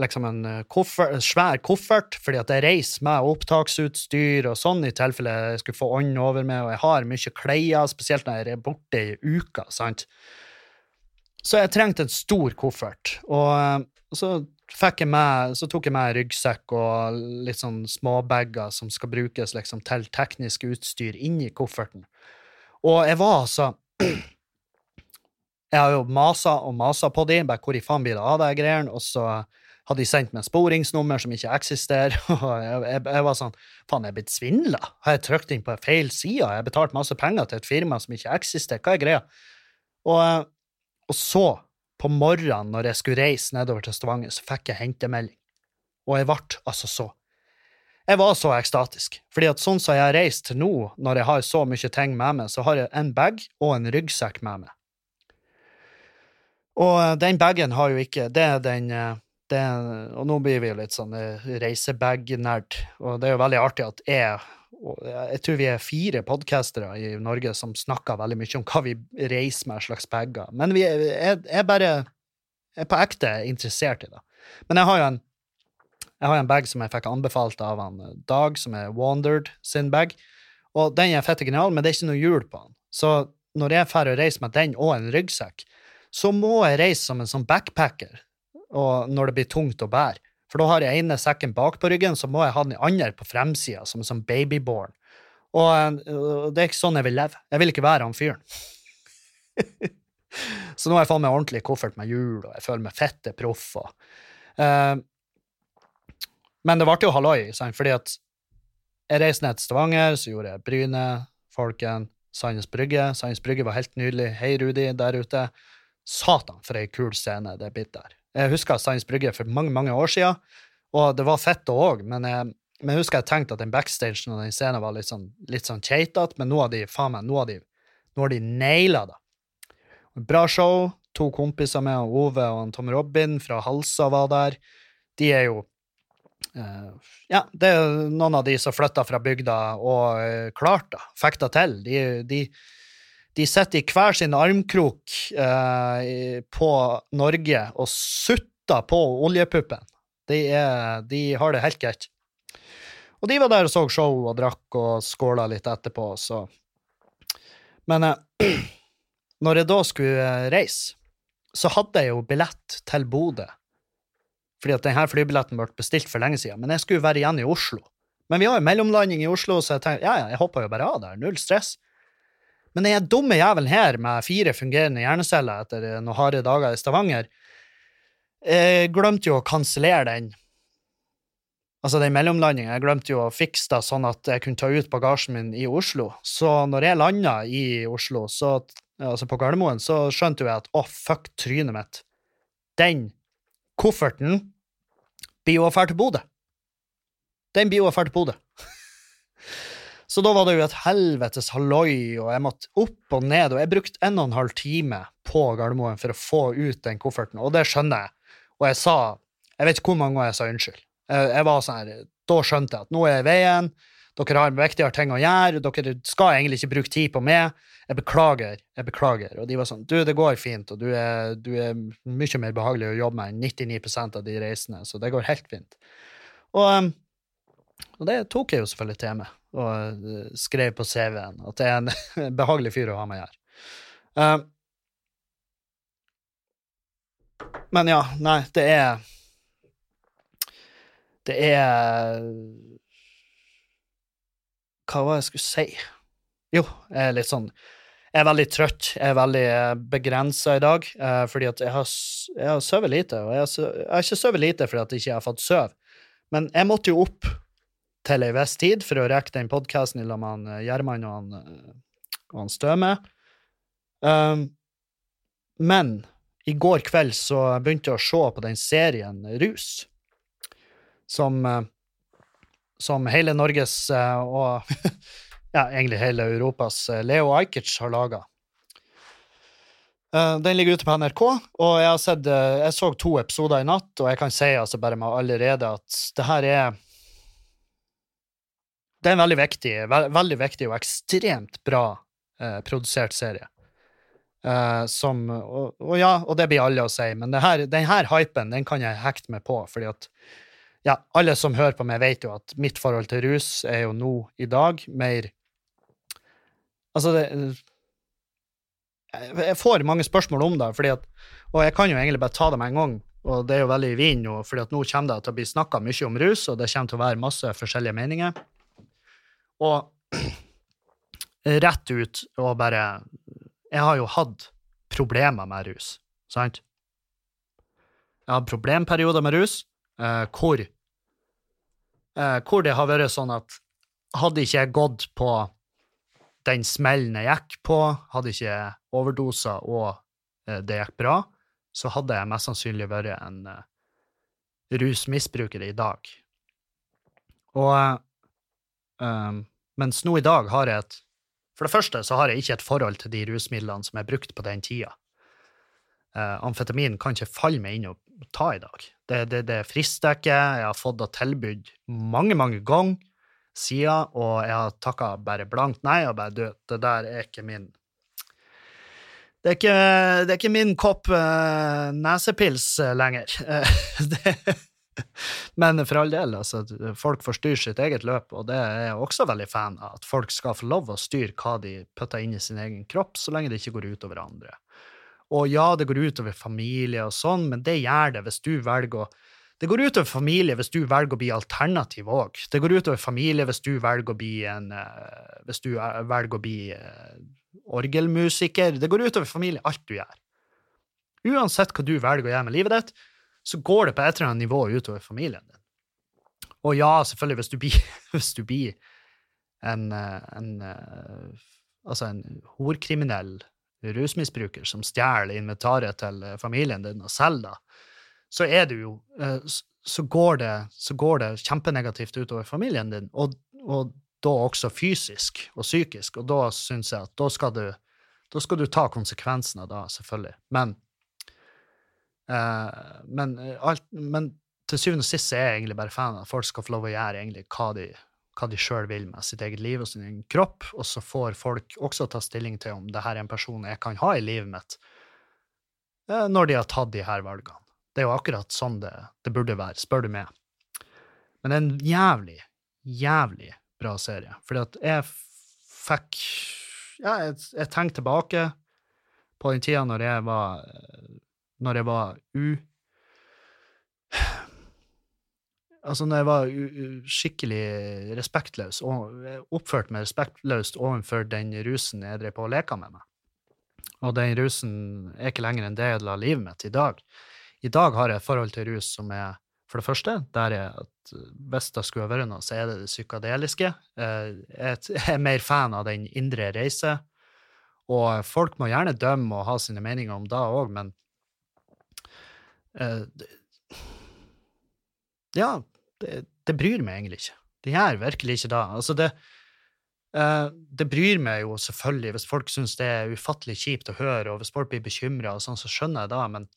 liksom en koffert, en svær koffert, fordi at jeg reiser med opptaksutstyr og sånn, i tilfelle jeg skulle få ånd over meg, og jeg har mye klær, spesielt når jeg er borte i uka, sant. Så jeg trengte en stor koffert, og uh, så fikk jeg med, så tok jeg med ryggsekk og litt sånn småbager som skal brukes liksom til teknisk utstyr inni kofferten. Og jeg var altså <clears throat> Jeg har jo masa og masa på de, bare hvor i faen blir det av de greiene, og så hadde de sendt meg sporingsnummer som ikke eksisterer, <laughs> og jeg, jeg, var sånn Faen, jeg er blitt svindla? Har jeg trykt inn på feil side? Jeg har betalt masse penger til et firma som ikke eksisterer? Hva er greia? Og, og så, på morgenen når jeg skulle reise nedover til Stavanger, så fikk jeg hentemelding. Og jeg ble altså så Jeg var så ekstatisk. Fordi at sånn som jeg har reist til nå, når jeg har så mye ting med meg, så har jeg en bag og en ryggsekk med meg. Og den bagen har jo ikke Det er den eh, det, Og nå blir vi jo litt sånn eh, reisebag-nerd, og det er jo veldig artig at jeg Jeg tror vi er fire podkastere i Norge som snakker veldig mye om hva vi reiser med slags bager. Men vi er, jeg, bare er på ekte interessert i det. Men jeg har jo en, jeg har en bag som jeg fikk anbefalt av en Dag, som er Wandered sin bag. Og den er fette genial, men det er ikke noe hjul på den. Så når jeg drar og reiser med den og en ryggsekk, så må jeg reise som en sånn backpacker og når det blir tungt å bære. For da har jeg ene sekken bak på ryggen, så må jeg ha den andre på fremsida, som sånn babyborn. Og uh, det er ikke sånn jeg vil leve. Jeg vil ikke være han fyren. <laughs> så nå har jeg fått meg ordentlig koffert med hjul, og jeg føler meg fette proff. Uh, men det ble jo halloi, sant? fordi at jeg reiste ned til Stavanger, så gjorde jeg Bryne, Folken, Sandnes Brygge. Sandnes Brygge var helt nydelig. Hei, Rudi, der ute. Satan, for ei kul scene det er blitt der. Jeg husker Sandnes Brygge for mange mange år siden, og det var fett da òg, men, jeg, men jeg husker jeg tenkte at den backstagen og den scenen var litt sånn, litt sånn keitete, men nå har de faen meg, nå har de, nå de naila det. Bra show. To kompiser med Ove og Tom Robin fra Halsa var der. De er jo uh, Ja, det er noen av de som flytta fra bygda og uh, klarte det. Fikk det til. De, de, de sitter i hver sin armkrok uh, på Norge og sutter på oljepuppen. De, er, de har det helt greit. Og de var der og så show og drakk og skåla litt etterpå, så Men <clears throat> når jeg da skulle reise, så hadde jeg jo billett til Bodø. Fordi at denne flybilletten ble bestilt for lenge siden. Men jeg skulle være igjen i Oslo. Men vi har jo mellomlanding i Oslo, så jeg tenkte ja, ja, jeg hoppa jo bare av der. Null stress. Men den dumme jævelen her, med fire fungerende hjerneceller etter noen harde dager i Stavanger, jeg glemte jo å kansellere den. Altså den mellomlandinga. Jeg glemte jo å fikse det sånn at jeg kunne ta ut bagasjen min i Oslo. Så når jeg landa i Oslo, så altså på Gardermoen, så skjønte jeg at å, oh, fuck trynet mitt. Den kofferten blir jo å dra til Bodø. Den blir jo å dra til Bodø. <laughs> så da var det jo et helvetes halloi, og jeg måtte opp og ned, og jeg brukte en og en halv time på Gardermoen for å få ut den kofferten, og det skjønner jeg. Og jeg sa Jeg vet ikke hvor mange ganger jeg sa unnskyld. Jeg, jeg var sånn her, Da skjønte jeg at nå er jeg i veien, dere har viktigere ting å gjøre, dere skal egentlig ikke bruke tid på meg jeg beklager, jeg beklager. Og de var sånn, du, det går fint, og du er, du er mye mer behagelig å jobbe med enn 99% av de reisende, så det går helt fint. Og, og det tok jeg jo selvfølgelig til meg, og uh, skrev på CV-en at det er en <laughs> behagelig fyr å ha med her. Um, men ja, nei, det er Det er Hva var det jeg skulle si? Jo, jeg er litt sånn jeg er veldig trøtt. Jeg er veldig eh, begrensa i dag, eh, fordi at jeg har, jeg har sovet lite. Og jeg har, jeg har ikke sovet lite fordi at jeg ikke har fått sove, men jeg måtte jo opp til ei viss tid for å rekke den podkasten sammen med Gjerman og han, eh, og han Støme. Um, men i går kveld så begynte jeg å se på den serien Rus, som, som hele Norges og <laughs> ja, egentlig hele Europas eh, Leo Ajkic har laga. Eh, den ligger ute på NRK, og jeg, har sett, eh, jeg så to episoder i natt, og jeg kan si altså bare med allerede at det her er Det er en veldig viktig, veldig viktig og ekstremt bra eh, produsert serie. Eh, som og, og, ja, og det blir alle å si, men her, den her hypen den kan jeg hekte meg på, fordi at ja, alle som hører på meg, vet jo at mitt forhold til rus er jo nå i dag mer Altså, det Jeg får mange spørsmål om det, fordi at Og jeg kan jo egentlig bare ta det med en gang. og det er jo veldig i vinden nå, for nå kommer det til å bli snakka mye om rus, og det kommer til å være masse forskjellige meninger. Og <clears throat> rett ut og bare Jeg har jo hatt problemer med rus, sant? Jeg har problemperioder med rus eh, hvor, eh, hvor det har vært sånn at hadde ikke jeg gått på den smellen jeg gikk på, hadde ikke jeg overdoser og eh, det gikk bra, så hadde jeg mest sannsynlig vært en uh, rusmisbruker i dag. Og um, Mens nå i dag har jeg et For det første så har jeg ikke et forhold til de rusmidlene som er brukt på den tida. Uh, amfetamin kan ikke falle meg inn og ta i dag. Det, det, det frister ikke. Jeg har fått det tilbud mange, mange ganger siden, og jeg har takka bare blankt nei og bare du, det der er ikke min det er ikke, det er ikke min kopp uh, nesepils uh, lenger. <laughs> det, <laughs> men for all del, altså, folk får styre sitt eget løp, og det er jeg også veldig fan av. At folk skal få lov å styre hva de putter inn i sin egen kropp, så lenge det ikke går utover andre. Og ja, det går utover familie og sånn, men det gjør det hvis du velger å det går utover familie hvis du velger å bli alternativ òg. Det går utover familie hvis du velger å bli en uh, Hvis du velger å bli orgelmusiker. Det går utover familie, alt du gjør. Uansett hva du velger å gjøre med livet ditt, så går det på et eller annet nivå utover familien din. Og ja, selvfølgelig, hvis du blir, <laughs> hvis du blir en, en, altså en horkriminell rusmisbruker som stjeler inventaret til familien din og selger det, så er du jo så går det, så går det kjempenegativt utover familien din. Og, og da også fysisk og psykisk, og da syns jeg at da skal du, da skal du ta konsekvensen av det, selvfølgelig. Men, eh, men, eh, alt, men, til syvende og sist er jeg egentlig bare fan av at folk skal få lov å gjøre egentlig hva de, hva de sjøl vil med sitt eget liv og sin egen kropp, og så får folk også ta stilling til om det her er en person jeg kan ha i livet mitt, eh, når de har tatt de her valgene. Det er jo akkurat sånn det, det burde være, spør du meg. Men det er en jævlig, jævlig bra serie. Fordi at jeg fikk Ja, jeg, jeg tenkte tilbake på den tida når jeg var Når jeg var u... Altså, når jeg var skikkelig respektløs, og oppførte meg respektløst overfor den rusen jeg drev på og leka med meg. Og den rusen er ikke lenger en del av livet mitt i dag. I dag har jeg et forhold til rus som er for det første, der er at hvis det skulle vært noe, så er det det psykadeliske. Eh, <laughs> jeg er mer fan av den indre reise. Og folk må gjerne dømme og ha sine meninger om det òg, men Ja, det, det, bryr meg egentlig ikke. Det gjør virkelig ikke det. Altså, det, uh, det bryr meg jo selvfølgelig hvis folk syns det er ufattelig kjipt å høre, og hvis folk blir bekymra, sånn, så skjønner jeg det, men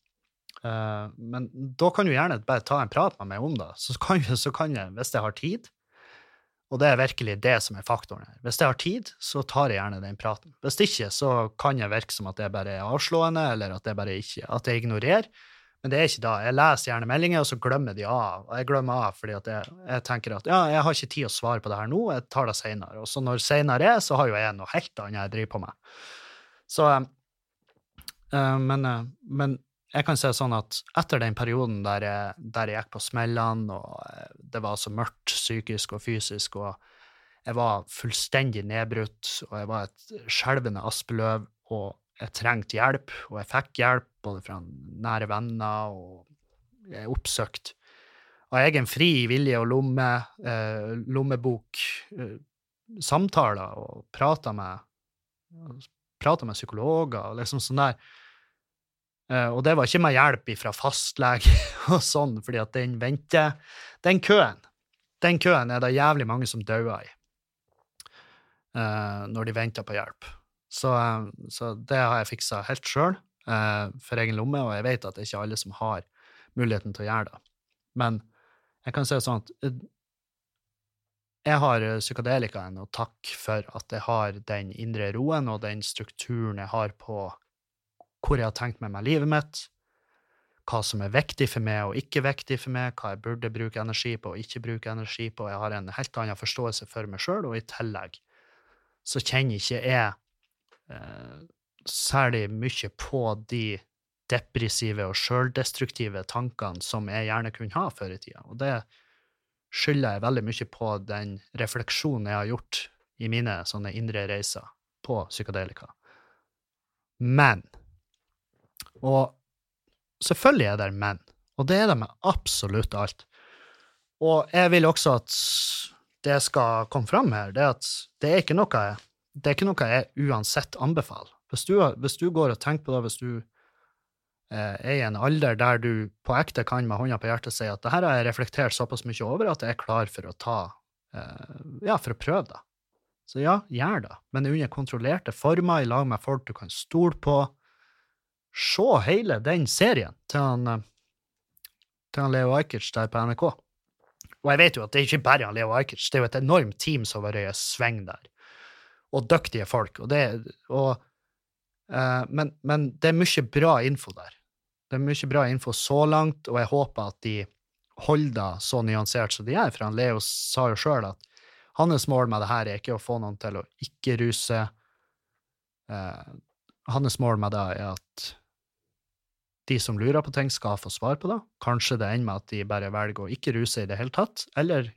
Uh, men da kan du gjerne bare ta en prat med meg om det. Så kan, så kan jeg, hvis jeg har tid, og det er virkelig det som er faktoren her. Hvis jeg har tid, så tar jeg gjerne den praten. Hvis ikke, så kan jeg virke som at det bare er avslående, eller at, bare ikke, at jeg ignorerer. Men det er ikke da. Jeg leser gjerne meldinger, og så glemmer de av. Og jeg glemmer av fordi jeg, jeg tenker at ja, jeg har ikke tid å svare på det her nå, jeg tar det seinere. Og så når seinere er, så har jo jeg noe helt annet jeg driver på med. Så uh, men, uh, men jeg kan si sånn at etter den perioden der jeg, der jeg gikk på smellene, og eh, det var så mørkt psykisk og fysisk, og jeg var fullstendig nedbrutt, og jeg var et skjelvende aspeløv, og jeg trengte hjelp, og jeg fikk hjelp både fra nære venner, og jeg oppsøkt av egen fri vilje og lomme, eh, lommebok, eh, samtaler, og prata med, med psykologer, og liksom sånn der Eh, og det var ikke med hjelp fra fastlege <laughs> og sånn, fordi at den venter Den køen den køen er det jævlig mange som dauer i uh, når de venter på hjelp. Så, uh, så det har jeg fiksa helt sjøl, for egen lomme, og jeg vet at det er ikke alle som har muligheten til å gjøre det. Men jeg kan si sånn at jeg har psykadelikaen å takke for at jeg har den indre roen og den strukturen jeg har på hvor jeg har tenkt med meg livet mitt, hva som er viktig for meg og ikke viktig for meg, hva jeg burde bruke energi på og ikke bruke energi på. Jeg har en helt annen forståelse for meg sjøl, og i tillegg så kjenner ikke jeg eh, særlig mye på de depressive og sjøldestruktive tankene som jeg gjerne kunne ha før i tida. Og det skylder jeg veldig mye på den refleksjonen jeg har gjort i mine sånne indre reiser på psykadelika. Men Og selvfølgelig er det men, og det er det med absolutt alt. Og jeg vil også at det skal komme fram her, det at det er ikke noe jeg, det er ikke noe jeg uansett anbefaler. Hvis du, hvis du går og tenker på det, hvis du eh, er i en alder der du på ekte kan med hånda på hjertet si at det her har jeg reflektert såpass mye over at jeg er klar for å ta eh, Ja, for å prøve det. Så ja, gjør det, men under kontrollerte former, i lag med folk du kan stole på. Se hele den serien til han, eh, til han Leo Ajkic der på NRK. Og jeg vet jo at det er ikke bare han Leo Ajkic, det er jo et enormt team som har vært i sving der. Og dyktige folk. Og det, og, uh, men, men, det er mye bra info der. Det er mye bra info så langt, og jeg håper at de holder det så nyansert som de gjør. For han Leo sa jo sjøl at hans mål med det her er ikke å få noen til å ikke ruse. Uh, hans mål med det er at de som lurer på ting, skal få svar på det. Kanskje det ender med at de bare velger å ikke ruse i det hele tatt, eller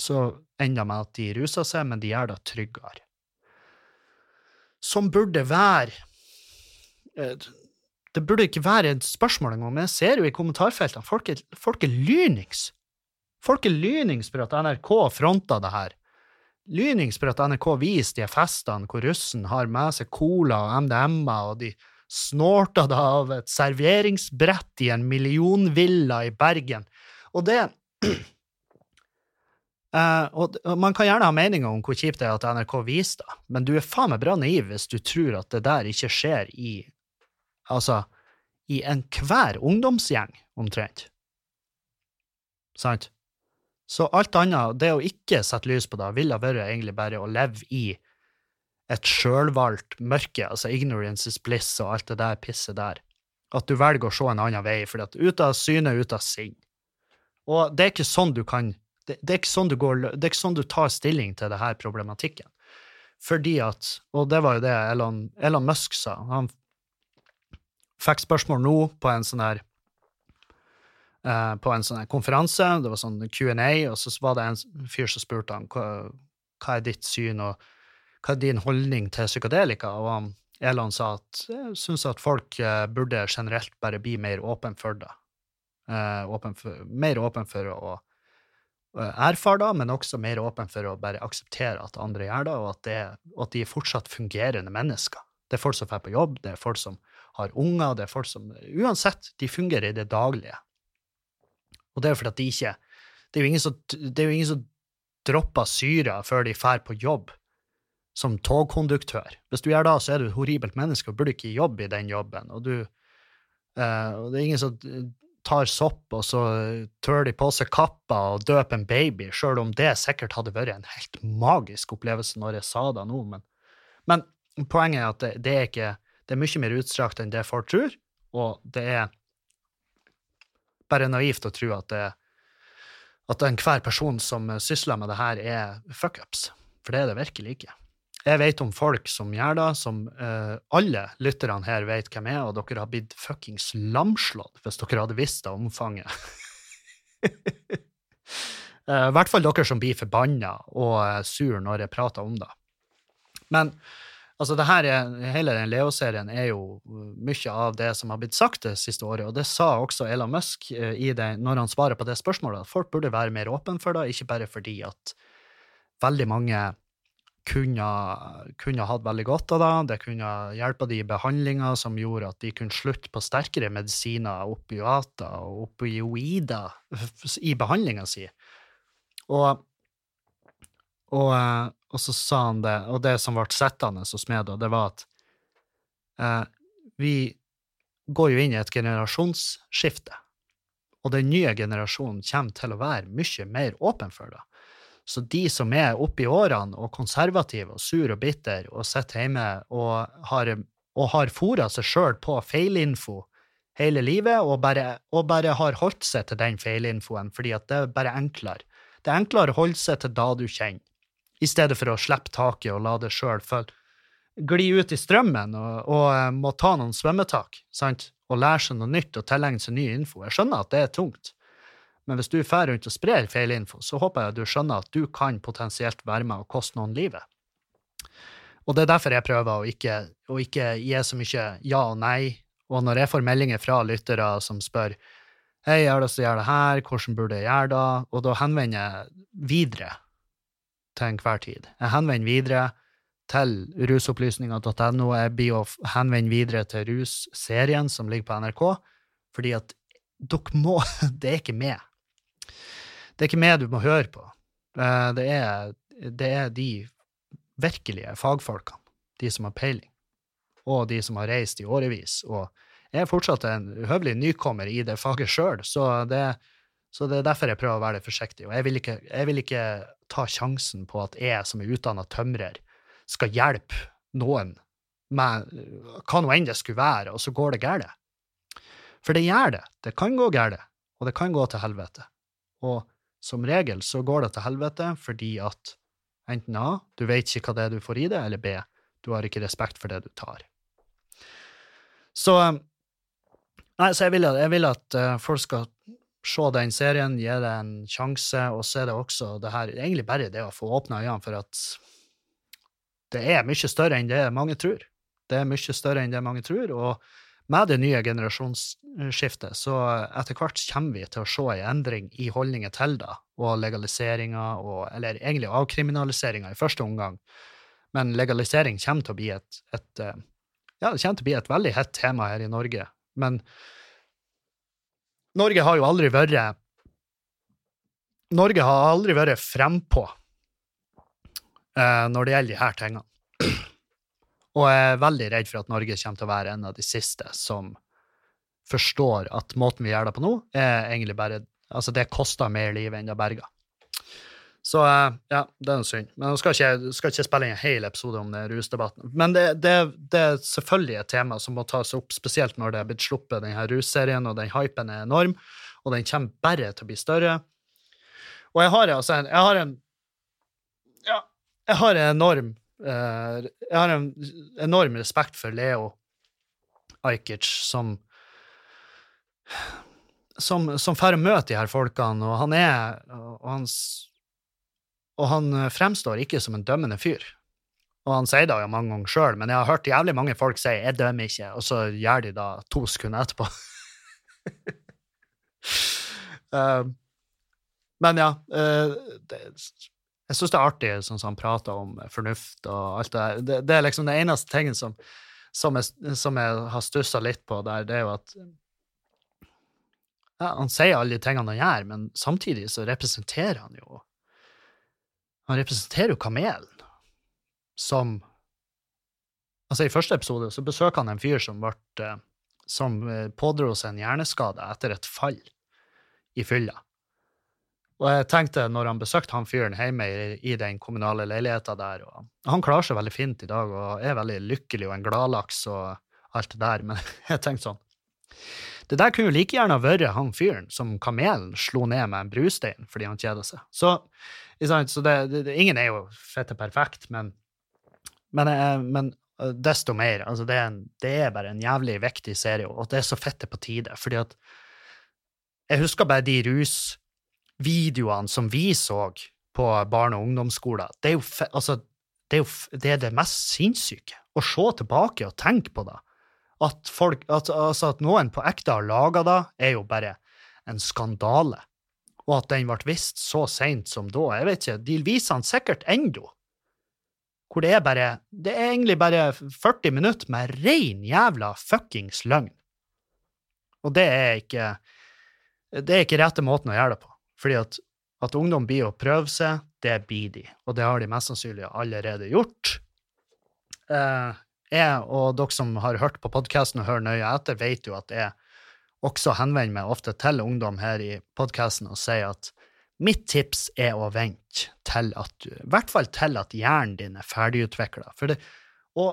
så ender det med at de ruser seg, men de gjør det tryggere. Som burde være eh, Det burde ikke være et spørsmål engang, men jeg ser jo i kommentarfeltene folk er, folk er lynings. Folk er lynings for at NRK fronta det her. Lynings for at NRK viser de festene hvor russen har med seg cola og MDMA, og de snorta det av et serveringsbrett i en millionvilla i Bergen. Og det uh, og, Man kan gjerne ha meninger om hvor kjipt det er at NRK viser det, men du er faen meg bra naiv hvis du tror at det der ikke skjer i Altså, i enhver ungdomsgjeng, omtrent. Sant? Så alt annet, det å ikke sette lys på det, ville vært egentlig bare å leve i et sjølvalgt mørke, altså ignorance is bliss og alt det der pisset der. At du velger å se en annen vei, at ut av syne, ut av sinn. Og det er ikke sånn du kan det, det, er sånn du går, det er ikke sånn du tar stilling til denne problematikken. Fordi at, og det var jo det Elon, Elon Musk sa, han fikk spørsmål nå på en sånn her uh, på en sånn her konferanse, det var sånn Q&A, og så var det en fyr som spurte han hva, hva er ditt syn, og hva er din holdning til psykadelika? Og Elon sa at jeg syns at folk uh, burde generelt bare bli mer åpen for det. Uh, åpen for, mer åpen for å erfare det, men også mer åpen for å bare akseptere at andre gjør det, og at, det, og at de er fortsatt fungerende mennesker. Det er folk som drar på jobb, det er folk som har unger, det er folk som Uansett, de fungerer i det daglige. Og det er fordi at de ikke Det er jo ingen som, jo ingen som dropper syra før de drar på jobb som togkonduktør. Hvis du gjør det, så er du et horribelt menneske og burde ikke jobbe i den jobben. Og, du, Uh, det er ingen som tar sopp, og så tør de på seg kappa og døper en baby, sjøl om det sikkert hadde vært en helt magisk opplevelse når jeg sa det nå. Men, men poenget er at det, det, er ikke, det er mye mer utstrakt enn det folk tror, og det er bare naivt å tro at, det, at enhver person som sysler med det her, er fuckups. For det er det virkelig ikke. Jeg vet om folk som gjør det, som uh, alle lytterne her vet hvem er, og dere har blitt fuckings lamslått hvis dere hadde visst det omfanget. uh, <laughs> I hvert fall dere som blir forbanna og uh, sur når jeg prater om det. Men altså, det her er, hele den Leo-serien er jo mye av det som har blitt sagt det siste året, og det sa også Elon Musk i det, når han svarer på det spørsmålet, at folk burde være mer åpne for det, ikke bare fordi at veldig mange kunne, kunne hatt veldig godt av det. Det kunne hjelpe de i behandlinger som gjorde at de kunne slutte på sterkere medisiner, opioater og opioider, i behandlinga si. Og, og, og, så sa han det, og det som ble sittende hos meg da, det var at eh, vi går jo inn i et generasjonsskifte. Og den nye generasjonen kommer til å være mye mer åpen for det. Så de som er oppe i årene og konservative og sur og bitter og sitter hjemme og har, og har fora seg sjøl på feilinfo hele livet, og bare, og bare, har holdt seg til den feilinfoen fordi at det er bare enklere. Det er enklere å holde seg til da du kjenner, i stedet for å slippe taket og la det sjøl gli ut i strømmen og, og eh, må ta noen svømmetak sant? og lære seg noe nytt og tilegne seg ny info. Jeg skjønner at det er tungt, men hvis du drar rundt og sprer feil info, så håper jeg at du skjønner at du kan potensielt være med og koste noen livet. Og det er derfor jeg prøver å ikke, å ikke gi så mye ja og nei. Og når jeg får meldinger fra lyttere som spør hei, jeg har lyst til å gjøre det her, hvordan burde jeg gjøre det? Og da henvender jeg videre til enhver tid. Jeg henvender videre til rusopplysninger.no. Jeg blir å henvende videre til Russerien, som ligger på NRK, fordi at dere må <laughs> Det er ikke meg. Det er ikke meg du må høre på. Eh, det er, det er de virkelige fagfolkene, de som har peiling, og de som har reist i årevis. Og jeg er fortsatt en uhøvelig nykommer i det faget sjøl, så, så, det er derfor jeg prøver å være litt forsiktig. Og jeg vil, ikke, jeg vil ikke ta sjansen på at jeg som er utdanna tømrer, skal hjelpe noen med hva nå enn det skulle være, og så går det galt. For det gjør det. Det kan gå galt, og det kan gå til helvete. Og som regel så går det til helvete fordi at enten A, du vet ikke hva det er du får i det, eller B, du har ikke respekt for det du tar. Så Nei, så jeg vil, jeg vil at uh, folk skal se den serien, gi det en sjanse, og så er det også det her Egentlig bare det å få åpna øynene for at det er mye større enn det mange tror. Det er mye større enn det mange tror, og med det nye generasjonsskiftet så etter hvert kommer vi til å se en endring i holdninger til det, og legaliseringa, eller egentlig avkriminaliseringa i første omgang. Men legalisering kommer til å bli et, et, eh, ja, det kommer til å bli et veldig hett tema her i Norge. Men Norge har jo aldri vært Norge har aldri vært frempå eh, når det gjelder de her tingene. Og jeg er veldig redd for at Norge kommer til å være en av de siste som forstår at måten vi gjør det på nå, er egentlig bare Altså, det koster mer liv enn det berger. Så eh, ja, det er noe synd. Men jeg skal ikke, skal ikke spille inn en hel episode om den rusdebatten. Men det, det, det, er selvfølgelig et tema som må tas opp, spesielt når det er blitt sluppet, denne russerien, og den hypen er enorm, og den kommer bare til å bli større. Og jeg har altså en, jeg har en Ja, jeg har en enorm Jeg har en enorm respekt for Leo Ajkic som som, som får møte de her folkene, og han er og, hans, og han fremstår ikke som en dømmende fyr. Og han sier det jo mange ganger sjøl, men jeg har hørt jævlig mange folk si 'jeg dømmer ikke', og så gjør de det to sekunder etterpå. uh, <laughs> men ja, uh, det, jeg syns det er artig sånn som han prater om fornuft og alt det der. Det, det er liksom det eneste tingen som, som, jeg, som jeg, har stussa litt på der, det er jo at ja, Han sier alle de tingene han gjør, men samtidig så representerer han jo Han representerer jo kamelen som Altså, i første episode så besøker han en fyr som ble eh, som eh, pådro seg en hjerneskade etter et fall i fylla. Og jeg tenkte, når han besøkte han fyren hjemme i, i den kommunale leiligheta der og Han klarer seg veldig fint i dag og er veldig lykkelig og en gladlaks og alt det der, men <laughs> jeg tenkte sånn Det der kunne jo like gjerne vært han fyren som kamelen slo ned med en brustein fordi han kjeda seg. Så, så det, det, ingen er jo fette perfekt, men, men, eh, men eh, desto mer. Altså det, er en, det, er bare en jævlig viktig serie, og det er så fette på tide. fordi at jeg husker bare de rus videoene som vi så på barne- og ungdomsskoler, det er jo, altså, det, er jo det, er det mest sinnssyke. Å se tilbake og tenke på det. At, folk, at, altså at noen på ekte har laga det, er jo bare en skandale. Og at den ble vist så seint som da, jeg vet ikke, de viser den sikkert ennå. Hvor det er bare Det er egentlig bare 40 minutter med rein jævla fuckings løgn. Og det er ikke Det er ikke rette måten å gjøre det på. Fordi at, at ungdom blir å prøve seg, det blir de. Og det har de mest sannsynlig allerede gjort. Eh, jeg og dere som har hørt på podkasten og hører nøye etter, vet jo at jeg også henvender meg ofte til ungdom her i podkasten og sier at mitt tips er å vente til at du I hvert fall til at hjernen din er ferdigutvikla. Og,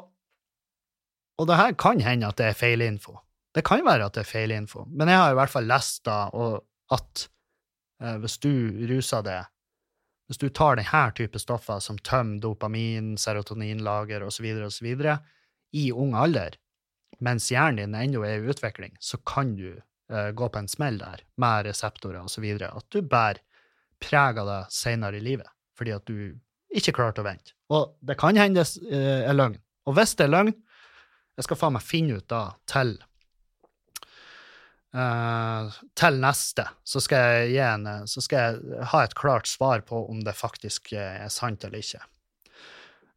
og det her kan hende at det er feilinfo. Det kan være at det er feilinfo, men jeg har i hvert fall lest da, at hvis du ruser deg hvis du tar denne type stoffer som tømmer dopamin, serotoninlager osv., osv. i ung alder, mens hjernen din ennå er i utvikling, så kan du uh, gå på en smell der med reseptorer osv. At du bærer preg av deg senere i livet, fordi at du ikke klarte å vente. Og det kan hende det uh, er løgn. Og hvis det er løgn, jeg skal faen meg finne ut da til Uh, til neste så skal, jeg en, så skal jeg ha et klart svar på om det faktisk er sant eller ikke.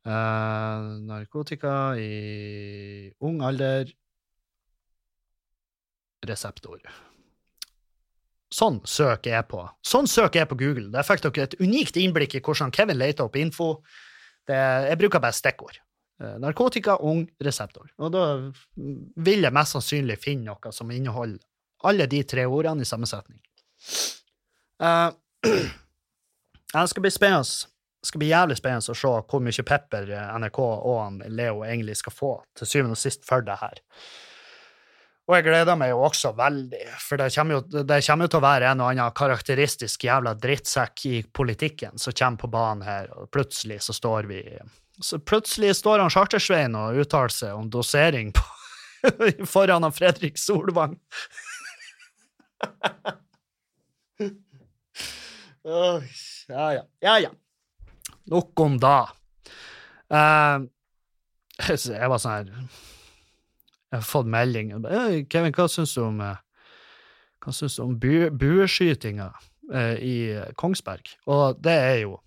Uh, narkotika i ung alder Reseptor. Sånn søker jeg på. Sånn søker jeg på Google. Der fikk dere et unikt innblikk i hvordan Kevin leter opp info. Det, jeg bruker bare stikkord. Narkotika, ung, reseptor. Og da vil jeg mest sannsynlig finne noe som inneholder alle de tre ordene i samme setning. <clears throat> Uh, det skal bli spennende. Det skal bli jævlig spennende å se hvor mye pepper NRK og Leo egentlig skal få til syvende og sist for det her. Og jeg gleder meg jo også veldig, for det kommer, jo, det kommer jo til å være en og annen karakteristisk jævla drittsekk i politikken som kommer på banen her, og plutselig så står vi så Plutselig står han Chartersveien og uttaler seg om dosering på, <laughs> foran han Fredrik Solvang oh, ja, ja. Ja, ja. Nok om da. Uh, jeg var sånn her Jeg har fått melding. Kevin, hva syns du om eh, hva syns du om bu bueskytinga uh, i Kongsberg? Og det er jo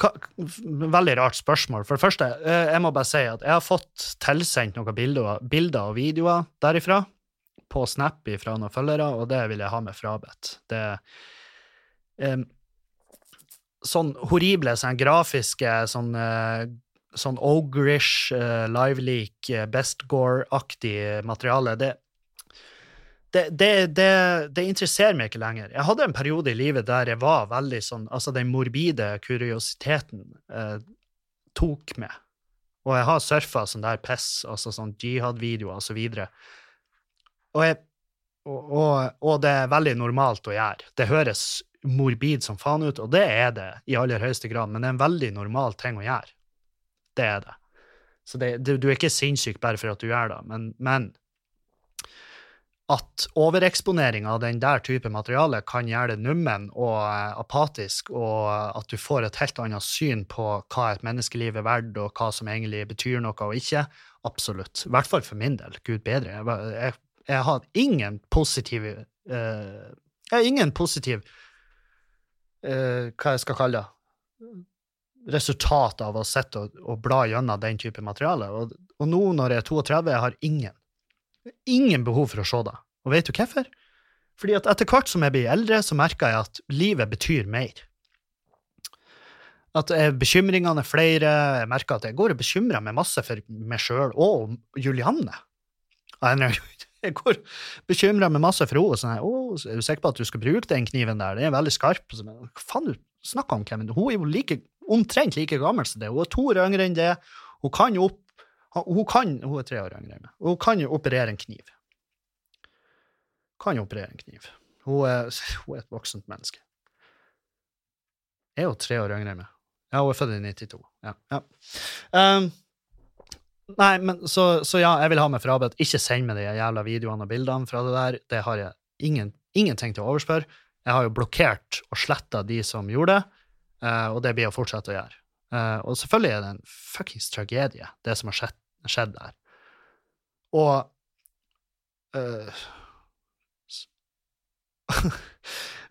hva, Veldig rart spørsmål. For det første, jeg må bare si at jeg har fått tilsendt noen bilder, bilder og videoer derifra på Snap fra noen følgere, og det vil jeg ha med frabedt. Det um, Sånn horrible, sånn grafiske, sånn, uh, sånn ogrish, uh, liveleak, uh, bestgore-aktig materiale, det, det, det, det, interesserer meg ikke lenger. Jeg hadde en periode i livet der jeg var veldig sånn Altså, den morbide kuriositeten eh, tok meg. Og jeg har surfa sånn der piss, altså sånn jihad-videoer og så videre. Og, jeg, og, og, og, det er veldig normalt å gjøre. Det høres morbid som faen ut, og det er det i aller høyeste grad, men det er en veldig normal ting å gjøre. Det er det. Så det, du, du, er ikke sinnssyk bare for at du gjør det, men, men at overeksponering av den der type materiale kan gjøre det nummen og uh, apatisk, og at du får et helt annet syn på hva et menneskeliv er verdt, og hva som egentlig betyr noe og ikke, absolutt. I hvert fall for min del. Gud bedre. Jeg, jeg har ingen positiv uh, Jeg har ingen positiv uh, Hva jeg skal kalle det resultat av å sitte og, og, bla gjennom den type materiale. Og, og, nå når jeg er 32, jeg har ingen ingen behov for å se det. Og vet du hvorfor? Fordi at etter hvert som jeg blir eldre, så merker jeg at livet betyr mer. At bekymringene er flere. Jeg merker at jeg går og bekymrer meg masse for meg sjøl og Julianne. Jeg går bekymra meg masse for henne. Sånn, å, er du sikker på at du skal bruke den kniven der? Den er veldig skarp. Så, hva faen du snakker om, Kevin? Hun er jo like, omtrent like gammel som det. Hun er to år yngre enn det. Hun kan jo opp hun, kan, hun er tre år yngre enn meg. Hun kan jo operere en kniv. Kan jo operere en kniv. Hun er, <laughs> hun er et voksent menneske. Er jo tre år yngre enn meg? Ja, hun er født i 92. Ja. ja. Um, Nei, men så, så, ja, jeg vil ha meg frabedt. Ikke send meg de jævla videoene og bildene fra det der. Det har jeg ingen, ingenting til å overspørre. Jeg har jo blokkert og sletta de som gjorde det, uh, og det blir å fortsette å gjøre. Uh, og selvfølgelig er det en fuckings tragedie, det som har skjedd, skjedd der. Og øh, <laughs>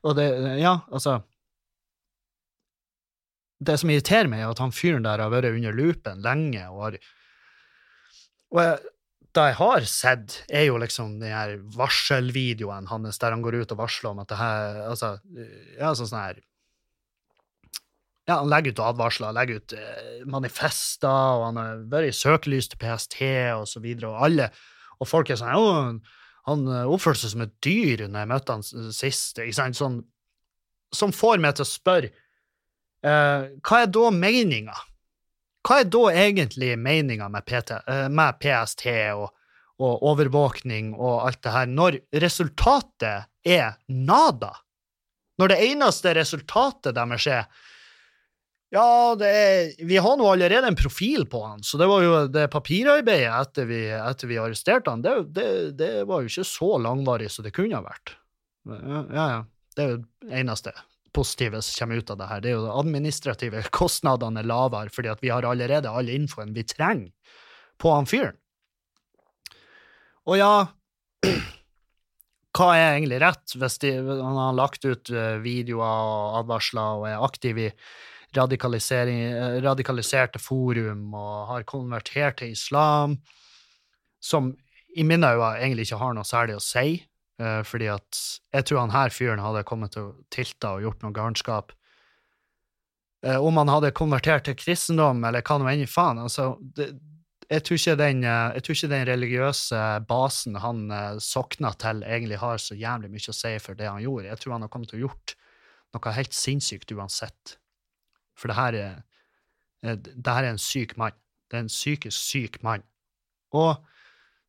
Og det Ja, altså Det som irriterer meg, er at han fyren der har vært under lupen lenge og har og jeg, det jeg har sett, er jo liksom den her varselvideoen hans der han går ut og varsler om at det her Altså, ja, sånn sånn her ja, Han legger ut advarsler, legger ut eh, manifester, og han har vært i søkelys til PST og så videre, og alle Og folk er sånn Å, han oppførte seg som et dyr når jeg møtte han sist. ikke sant, sånn, Som får meg til å spørre eh, hva er da meninga? Hva er da egentlig meninga med, eh, med, PST og, og, overvåkning og alt det her, når resultatet er nada? Når det eneste resultatet deres er ja, er, vi har nå allerede en profil på han, så det var jo det papirarbeidet etter vi, etter vi arresterte han, det, det, det, var jo ikke så langvarig som det kunne ha vært. Ja, ja. Det er jo det eneste positive som kommer ut av det her. Det er jo de administrative <laughs> kostnadene er lavere, fordi at vi har allerede all infoen vi trenger på han fyren. Og ja, <clears throat> hva er egentlig rett hvis de, han har lagt ut eh, videoer og advarsler og er aktiv i radikaliserte forum og har konvertert til islam, som i mine øyne egentlig ikke har noe særlig å si, uh, fordi at jeg tror han her fyren hadde kommet til å tilta og gjort noe garnskap. Uh, om han hadde konvertert til kristendom, eller hva nå enn faen, altså det, jeg, tror den, uh, jeg tror ikke den religiøse basen han sokna til, egentlig har så jævlig mye å si for det han gjorde. Jeg tror han har kommet til å gjort noe helt sinnssykt uansett. For det her er, eh, det her er en syk mann. Det er en psykisk syk mann. Og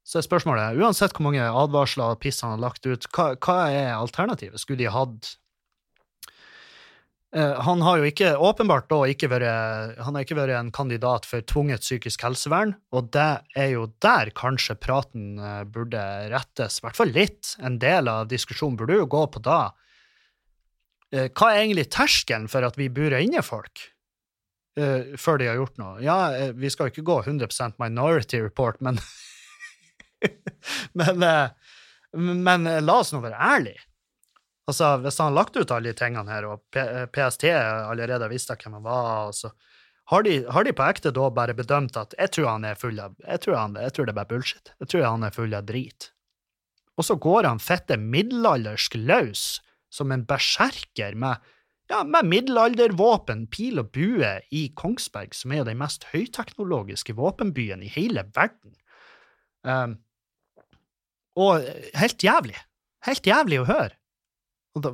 så er spørsmålet, uansett hvor mange advarsler og piss han har lagt ut, hva, hva er alternativet? Skulle de hatt uh, Han har jo ikke, åpenbart da ikke vært Han har ikke vært en kandidat for tvunget psykisk helsevern, og det er jo der kanskje praten uh, burde rettes, i hvert fall litt. En del av diskusjonen burde jo gå på da Eh, hva er egentlig terskelen for at vi burer inne folk uh, før de har gjort noe? Ja, eh, vi skal jo ikke gå 100% minority report, men <laughs> <laughs> men, uh, men la oss nå være ærlige. Altså, hvis han har lagt ut alle de tingene her, og PST allerede visste hvem han var, altså, har de, har de, på ekte da bare bedømt at jeg tror han er full av jeg tror, han, jeg tror det er bare bullshit. Jeg tror han er full av drit. Og så går han fette middelaldersk løs som en berserker med, ja, med middelaldervåpen, pil og bue i Kongsberg, som er den mest høyteknologiske våpenbyen i hele verden. Um, og helt jævlig. Helt jævlig å høre.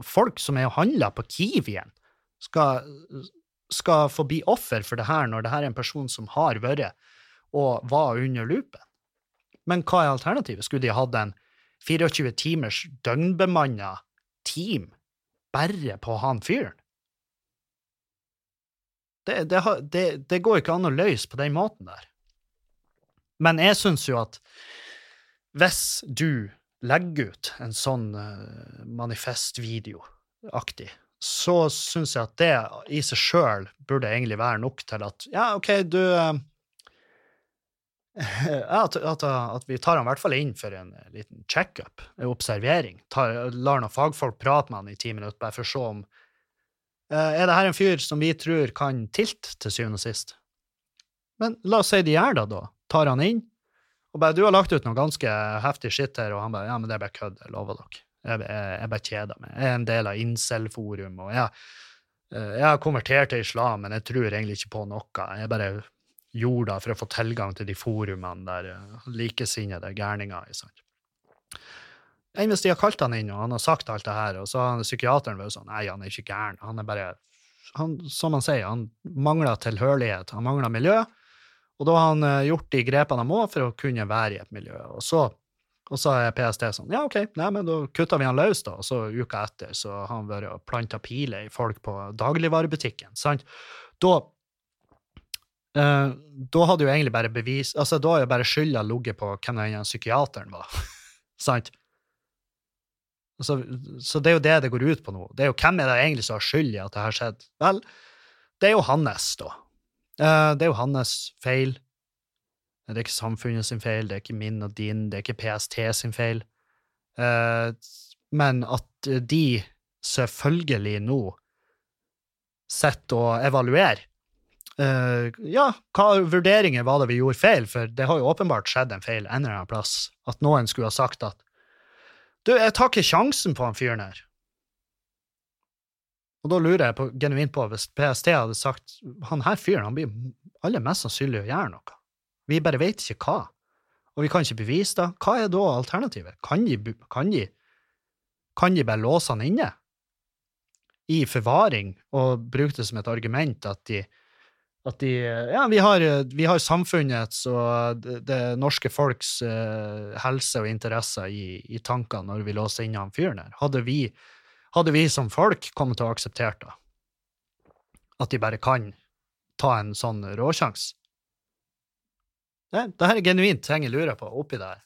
Folk som er og handler på Kiwien, skal, skal få bli offer for det her når det her er en person som har vært og var under loopen. Men hva er alternativet? Skulle de hatt en 24 timers døgnbemanna team bare på han fyren. Det, det, det, det, går ikke an å løse på den måten der. Men jeg syns jo at hvis du legger ut en sånn manifest-video-aktig, så syns jeg at det i seg sjøl burde egentlig være nok til at ja, OK, du uh, <laughs> at, at, at, vi tar han i hvert fall inn for en liten checkup, en observering. Tar, lar noen fagfolk prate med han i ti minutter, bare for å se om Er det her en fyr som vi tror kan tilte, til syvende og sist? Men la oss si de gjør det, da. Tar han inn, og bare 'Du har lagt ut noe ganske heftig skitt her', og han bare 'Ja, men det er bare kødd, jeg lover dere'. Jeg, jeg, jeg bare kjeder meg. Jeg er en del av incel-forum, og jeg, eh, jeg har konvertert til islam, men jeg tror egentlig ikke på noe. Jeg bare gjorde det for å få tilgang til de forumene der uh, likesinnede gærninger er. sant? Enn hvis de har kalt han inn, og han har sagt alt det her, og så har psykiateren vært sånn Nei, han er ikke gæren. Han er bare han, Som han sier, han mangler tilhørighet, han mangler miljø. Og da har han uh, gjort de grepene han må for å kunne være i et miljø. Og så, og så er PST sånn Ja, OK, nei, men da kutter vi han løs, da. Og så uka etter så har han vært og planta piler i folk på dagligvarebutikken. sant? Da eh, da hadde jo egentlig bare bevis altså Da har jo bare skylda ligget på hvem den psykiateren var. <laughs> Sant? Så, så det er jo det det går ut på nå. Det er jo Hvem er det egentlig som har skyld i at det har skjedd? Vel, det er jo hans, da. Uh, det er jo hans feil. Det er ikke samfunnet sin feil, det er ikke min og din, det er ikke PST sin feil. Uh, men at de selvfølgelig nå sitter og evaluerer Uh, ja, hva vurderinger var det vi gjorde feil? For det har jo åpenbart skjedd en feil en eller annen plass. At noen skulle ha sagt at du, jeg tar ikke sjansen på han fyren her. Og da lurer jeg på, genuint på hvis PST hadde sagt han her fyren han blir aller mest sannsynlig å gjøre noe. Vi bare vet ikke hva. Og vi kan ikke bevise det. Hva er da alternativet? Kan de, kan de, kan de bare låse han inne? I forvaring og bruke det som et argument at de at de Ja, vi har, vi har samfunnets og det, det norske folks uh, helse og interesser i, i tankene når vi låser inn han fyren her. Hadde vi, hadde vi som folk kommet til å akseptere det? At de bare kan ta en sånn råsjanse? Det, det her er genuint ting jeg lurer på oppi det her.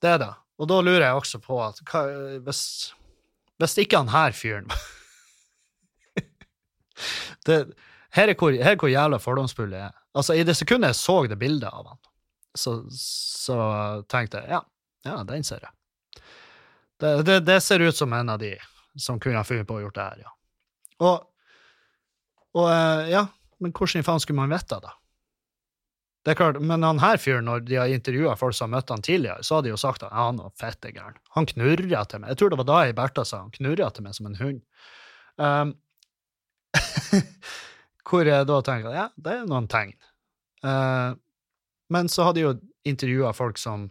Det er det. Og da lurer jeg også på at hva, hvis, hvis ikke han her fyren <laughs> det, her, er hvor, her er hvor jævla fordomsfull jeg er. Altså, I det sekundet jeg så det bildet av han, så, så tenkte jeg ja, ja, den ser jeg. Det, det, det, ser ut som en av de som kunne ha funnet på å gjort det her, ja. Og, og eh, ja, men hvordan i faen skulle man vite det? da? Det er klart, Men han her fyren, når de har intervjua folk som har møtt han tidligere, så har de jo sagt at han var fette gæren. Han knurra til meg. Jeg tror det var da jeg Bertha sa han knurra til meg som en hund. Um, <laughs> hvor jeg da tenker ja, det er noen tegn. Uh, men så har de jo intervjua folk som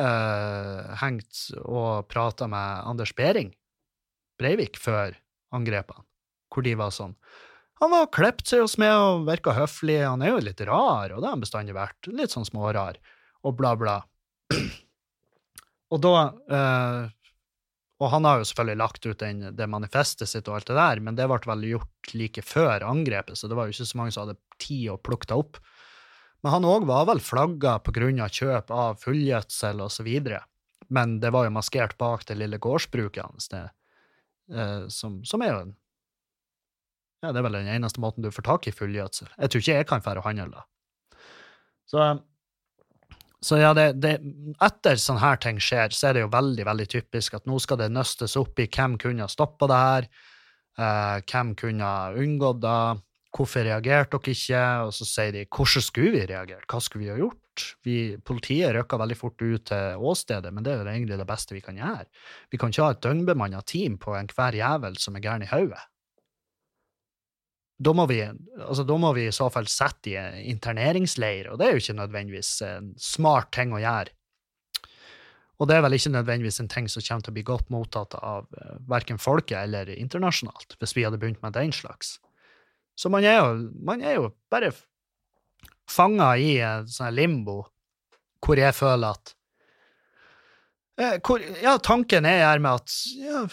uh, hengt og prata med Anders Behring Breivik før angrepene, hvor de var sånn han var klept seg hos meg og virka høflig. Han er jo litt rar, og det har han bestandig vært. Litt sånn smårar, og bla, bla. Og da eh, Og han har jo selvfølgelig lagt ut den, det manifestet sitt og alt det der, men det ble vel gjort like før angrepet, så det var jo ikke så mange som hadde tid å plukke det opp. Men han òg var vel flagga av kjøp av fullgjødsel videre. Men det var jo maskert bak det lille gårdsbruket hans, det, eh, som, som er jo en ja, det er vel den eneste måten du får tak i fullgjødsel. Jeg tror ikke jeg kan dra og handle da. Så, så ja, det, det, etter sånne her ting skjer, så er det jo veldig veldig typisk at nå skal det nøstes opp i hvem kunne ha stoppa det her, eh, hvem kunne ha unngått det, hvorfor reagerte dere ikke? Og så sier de hvordan skulle vi reagert, hva skulle vi ha gjort? Vi, politiet rykka veldig fort ut til åstedet, men det er jo egentlig det beste vi kan gjøre. Vi kan ikke ha et døgnbemanna team på enhver jævel som er gæren i hodet da må, vi, altså, da må vi i så fall sette i interneringsleir, og det er jo ikke nødvendigvis en smart ting å gjøre. Og det er vel ikke nødvendigvis en ting som kommer til å bli godt mottatt av uh, verken folket eller internasjonalt, hvis vi hadde begynt med den slags. Så man er jo, man er jo bare fanga i en sånn limbo hvor jeg føler at uh, hvor, Ja, tanken er her med at ja,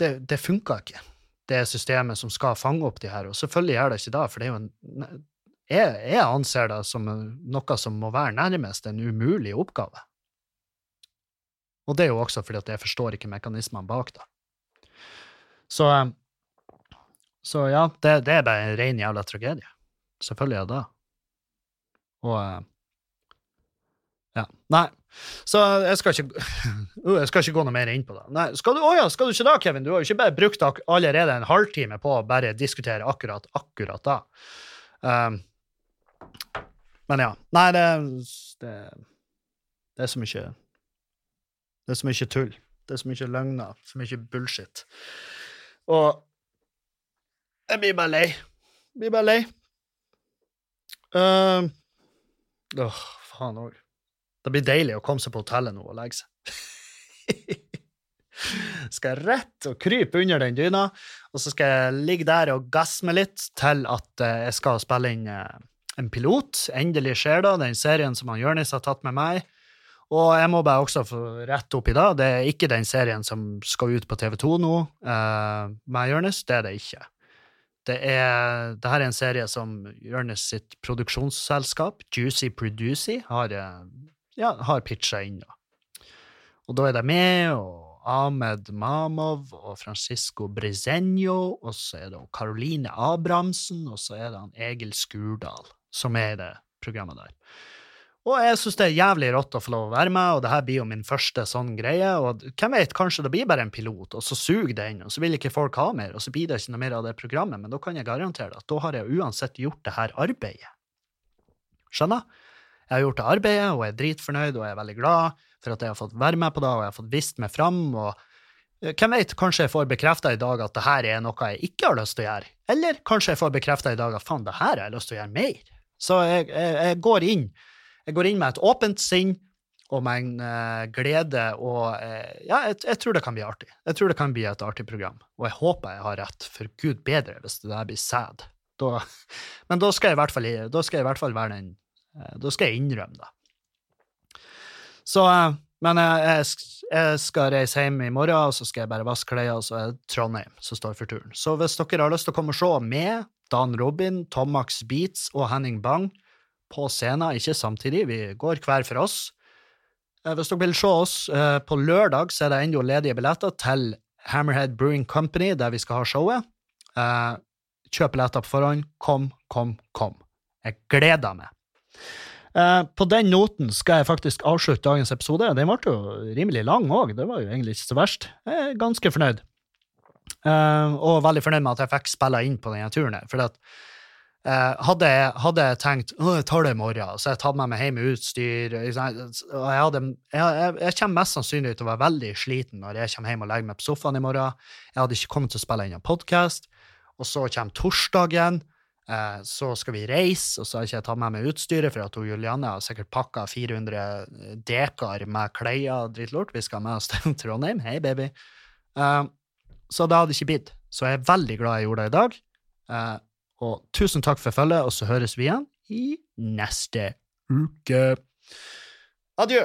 det, det funka ikke det systemet som skal fange opp de her. Og selvfølgelig gjør det ikke det, for det er jeg, jeg anser det som noe som må være nærmest en umulig oppgave. Og det er jo også fordi at jeg forstår ikke mekanismene bak det. Så, så ja, det, det, er bare en ren jævla tragedie. Selvfølgelig er det det. Og ja. Nei, så jeg skal ikke <laughs> jeg skal ikke gå noe mer inn på det. Nei, skal du, oh ja, skal du ikke da, Kevin? Du har jo ikke bare brukt allerede en halvtime på å bare diskutere akkurat, akkurat da. Um, men ja. Nei, det, det, det er så mye Det er så mye tull. Det er så mye løgner, så mye bullshit. Og jeg blir bare lei. Jeg blir bare lei. Uh, åh, faen òg. Det blir deilig å komme seg på hotellet nå og legge seg. <laughs> skal jeg rett og krype under den dyna, og så skal jeg ligge der og gasse meg litt til at eh, jeg skal spille inn eh, en pilot. Endelig skjer det, den serien som han Jonis har tatt med meg. Og jeg må bare også få rette opp i det. Det er ikke den serien som skal ut på TV2 nå uh, med Jonis. Det er det ikke. Det er, det her er en serie som Jonis sitt produksjonsselskap, Juicy Producy, har ja, har pitcha inn. Og da er det med og Ahmed Mamov og Francisco Bresenio, og så er det Caroline Abrahamsen, og så er det han Egil Skurdal som er i det programmet der. Og jeg syns det er jævlig rått å få lov å være med, og det her blir jo min første sånn greie. Og hvem vet, kanskje det blir bare en pilot, og så suger det inn, og så vil ikke folk ha mer, og så blir det ikke noe mer av det programmet, men da kan jeg garantere at da har jeg uansett gjort det her arbeidet. Skjønner? Jeg har gjort det arbeidet, og jeg er dritfornøyd og jeg er veldig glad for at jeg har fått være med på det, og jeg har fått vist meg fram. og eh, hvem vet, kanskje jeg får bekrefta i dag at det her er noe jeg ikke har lyst til å gjøre. Eller kanskje jeg får bekrefta i dag at faen, det her har jeg lyst til å gjøre mer. Så jeg, jeg, jeg, går inn jeg går inn med et åpent sinn og med en uh, glede og uh, Ja, jeg, jeg, tror det kan bli artig. Jeg tror det kan bli et artig program. Og jeg håper jeg har rett, for gud bedre hvis det der blir. Da, men da skal, fall, da skal jeg i hvert fall være den uh, da skal jeg innrømme det. Så Men jeg, jeg skal reise hjem i morgen, og så skal jeg bare vaske klærne, og så er det Trondheim som står for turen. Så hvis dere har lyst til å komme og se med Dan Robin, Tomax Beats og Henning Bang på scenen, ikke samtidig, vi går hver for oss. Eh, Hvis dere vil se oss eh, på lørdag, så er det ennå ledige billetter til Hammerhead Brewing Company, der vi skal ha showet. Eh, Kjøp billetter på forhånd. Kom, kom, kom. Jeg gleder meg. På den noten skal jeg faktisk avslutte dagens episode. Den ble jo rimelig lang òg, det var jo egentlig ikke så verst. Jeg er ganske fornøyd. Og veldig fornøyd med at jeg fikk spille inn på denne turen her. For at, hadde, jeg, hadde jeg tenkt å, jeg tar det i morgen, så jeg tatt med meg hjem utstyr og jeg, hadde, jeg, jeg kommer mest sannsynlig til å være veldig sliten når jeg kommer hjem og legger meg på sofaen i morgen. Jeg hadde ikke kommet til å spille inn en podkast. Og så kommer torsdagen. Eh, så skal vi reise, og så har jeg ikke tatt med meg utstyret, for at hun Julianne har sikkert pakka 400 dekar med klær og drittlort. Vi skal med oss til <laughs> Trondheim. Hei, baby. Eh, så det hadde ikke blitt. Så jeg er veldig glad jeg gjorde det i dag. Eh, og tusen takk for følget, og så høres vi igjen i neste uke. Adjø.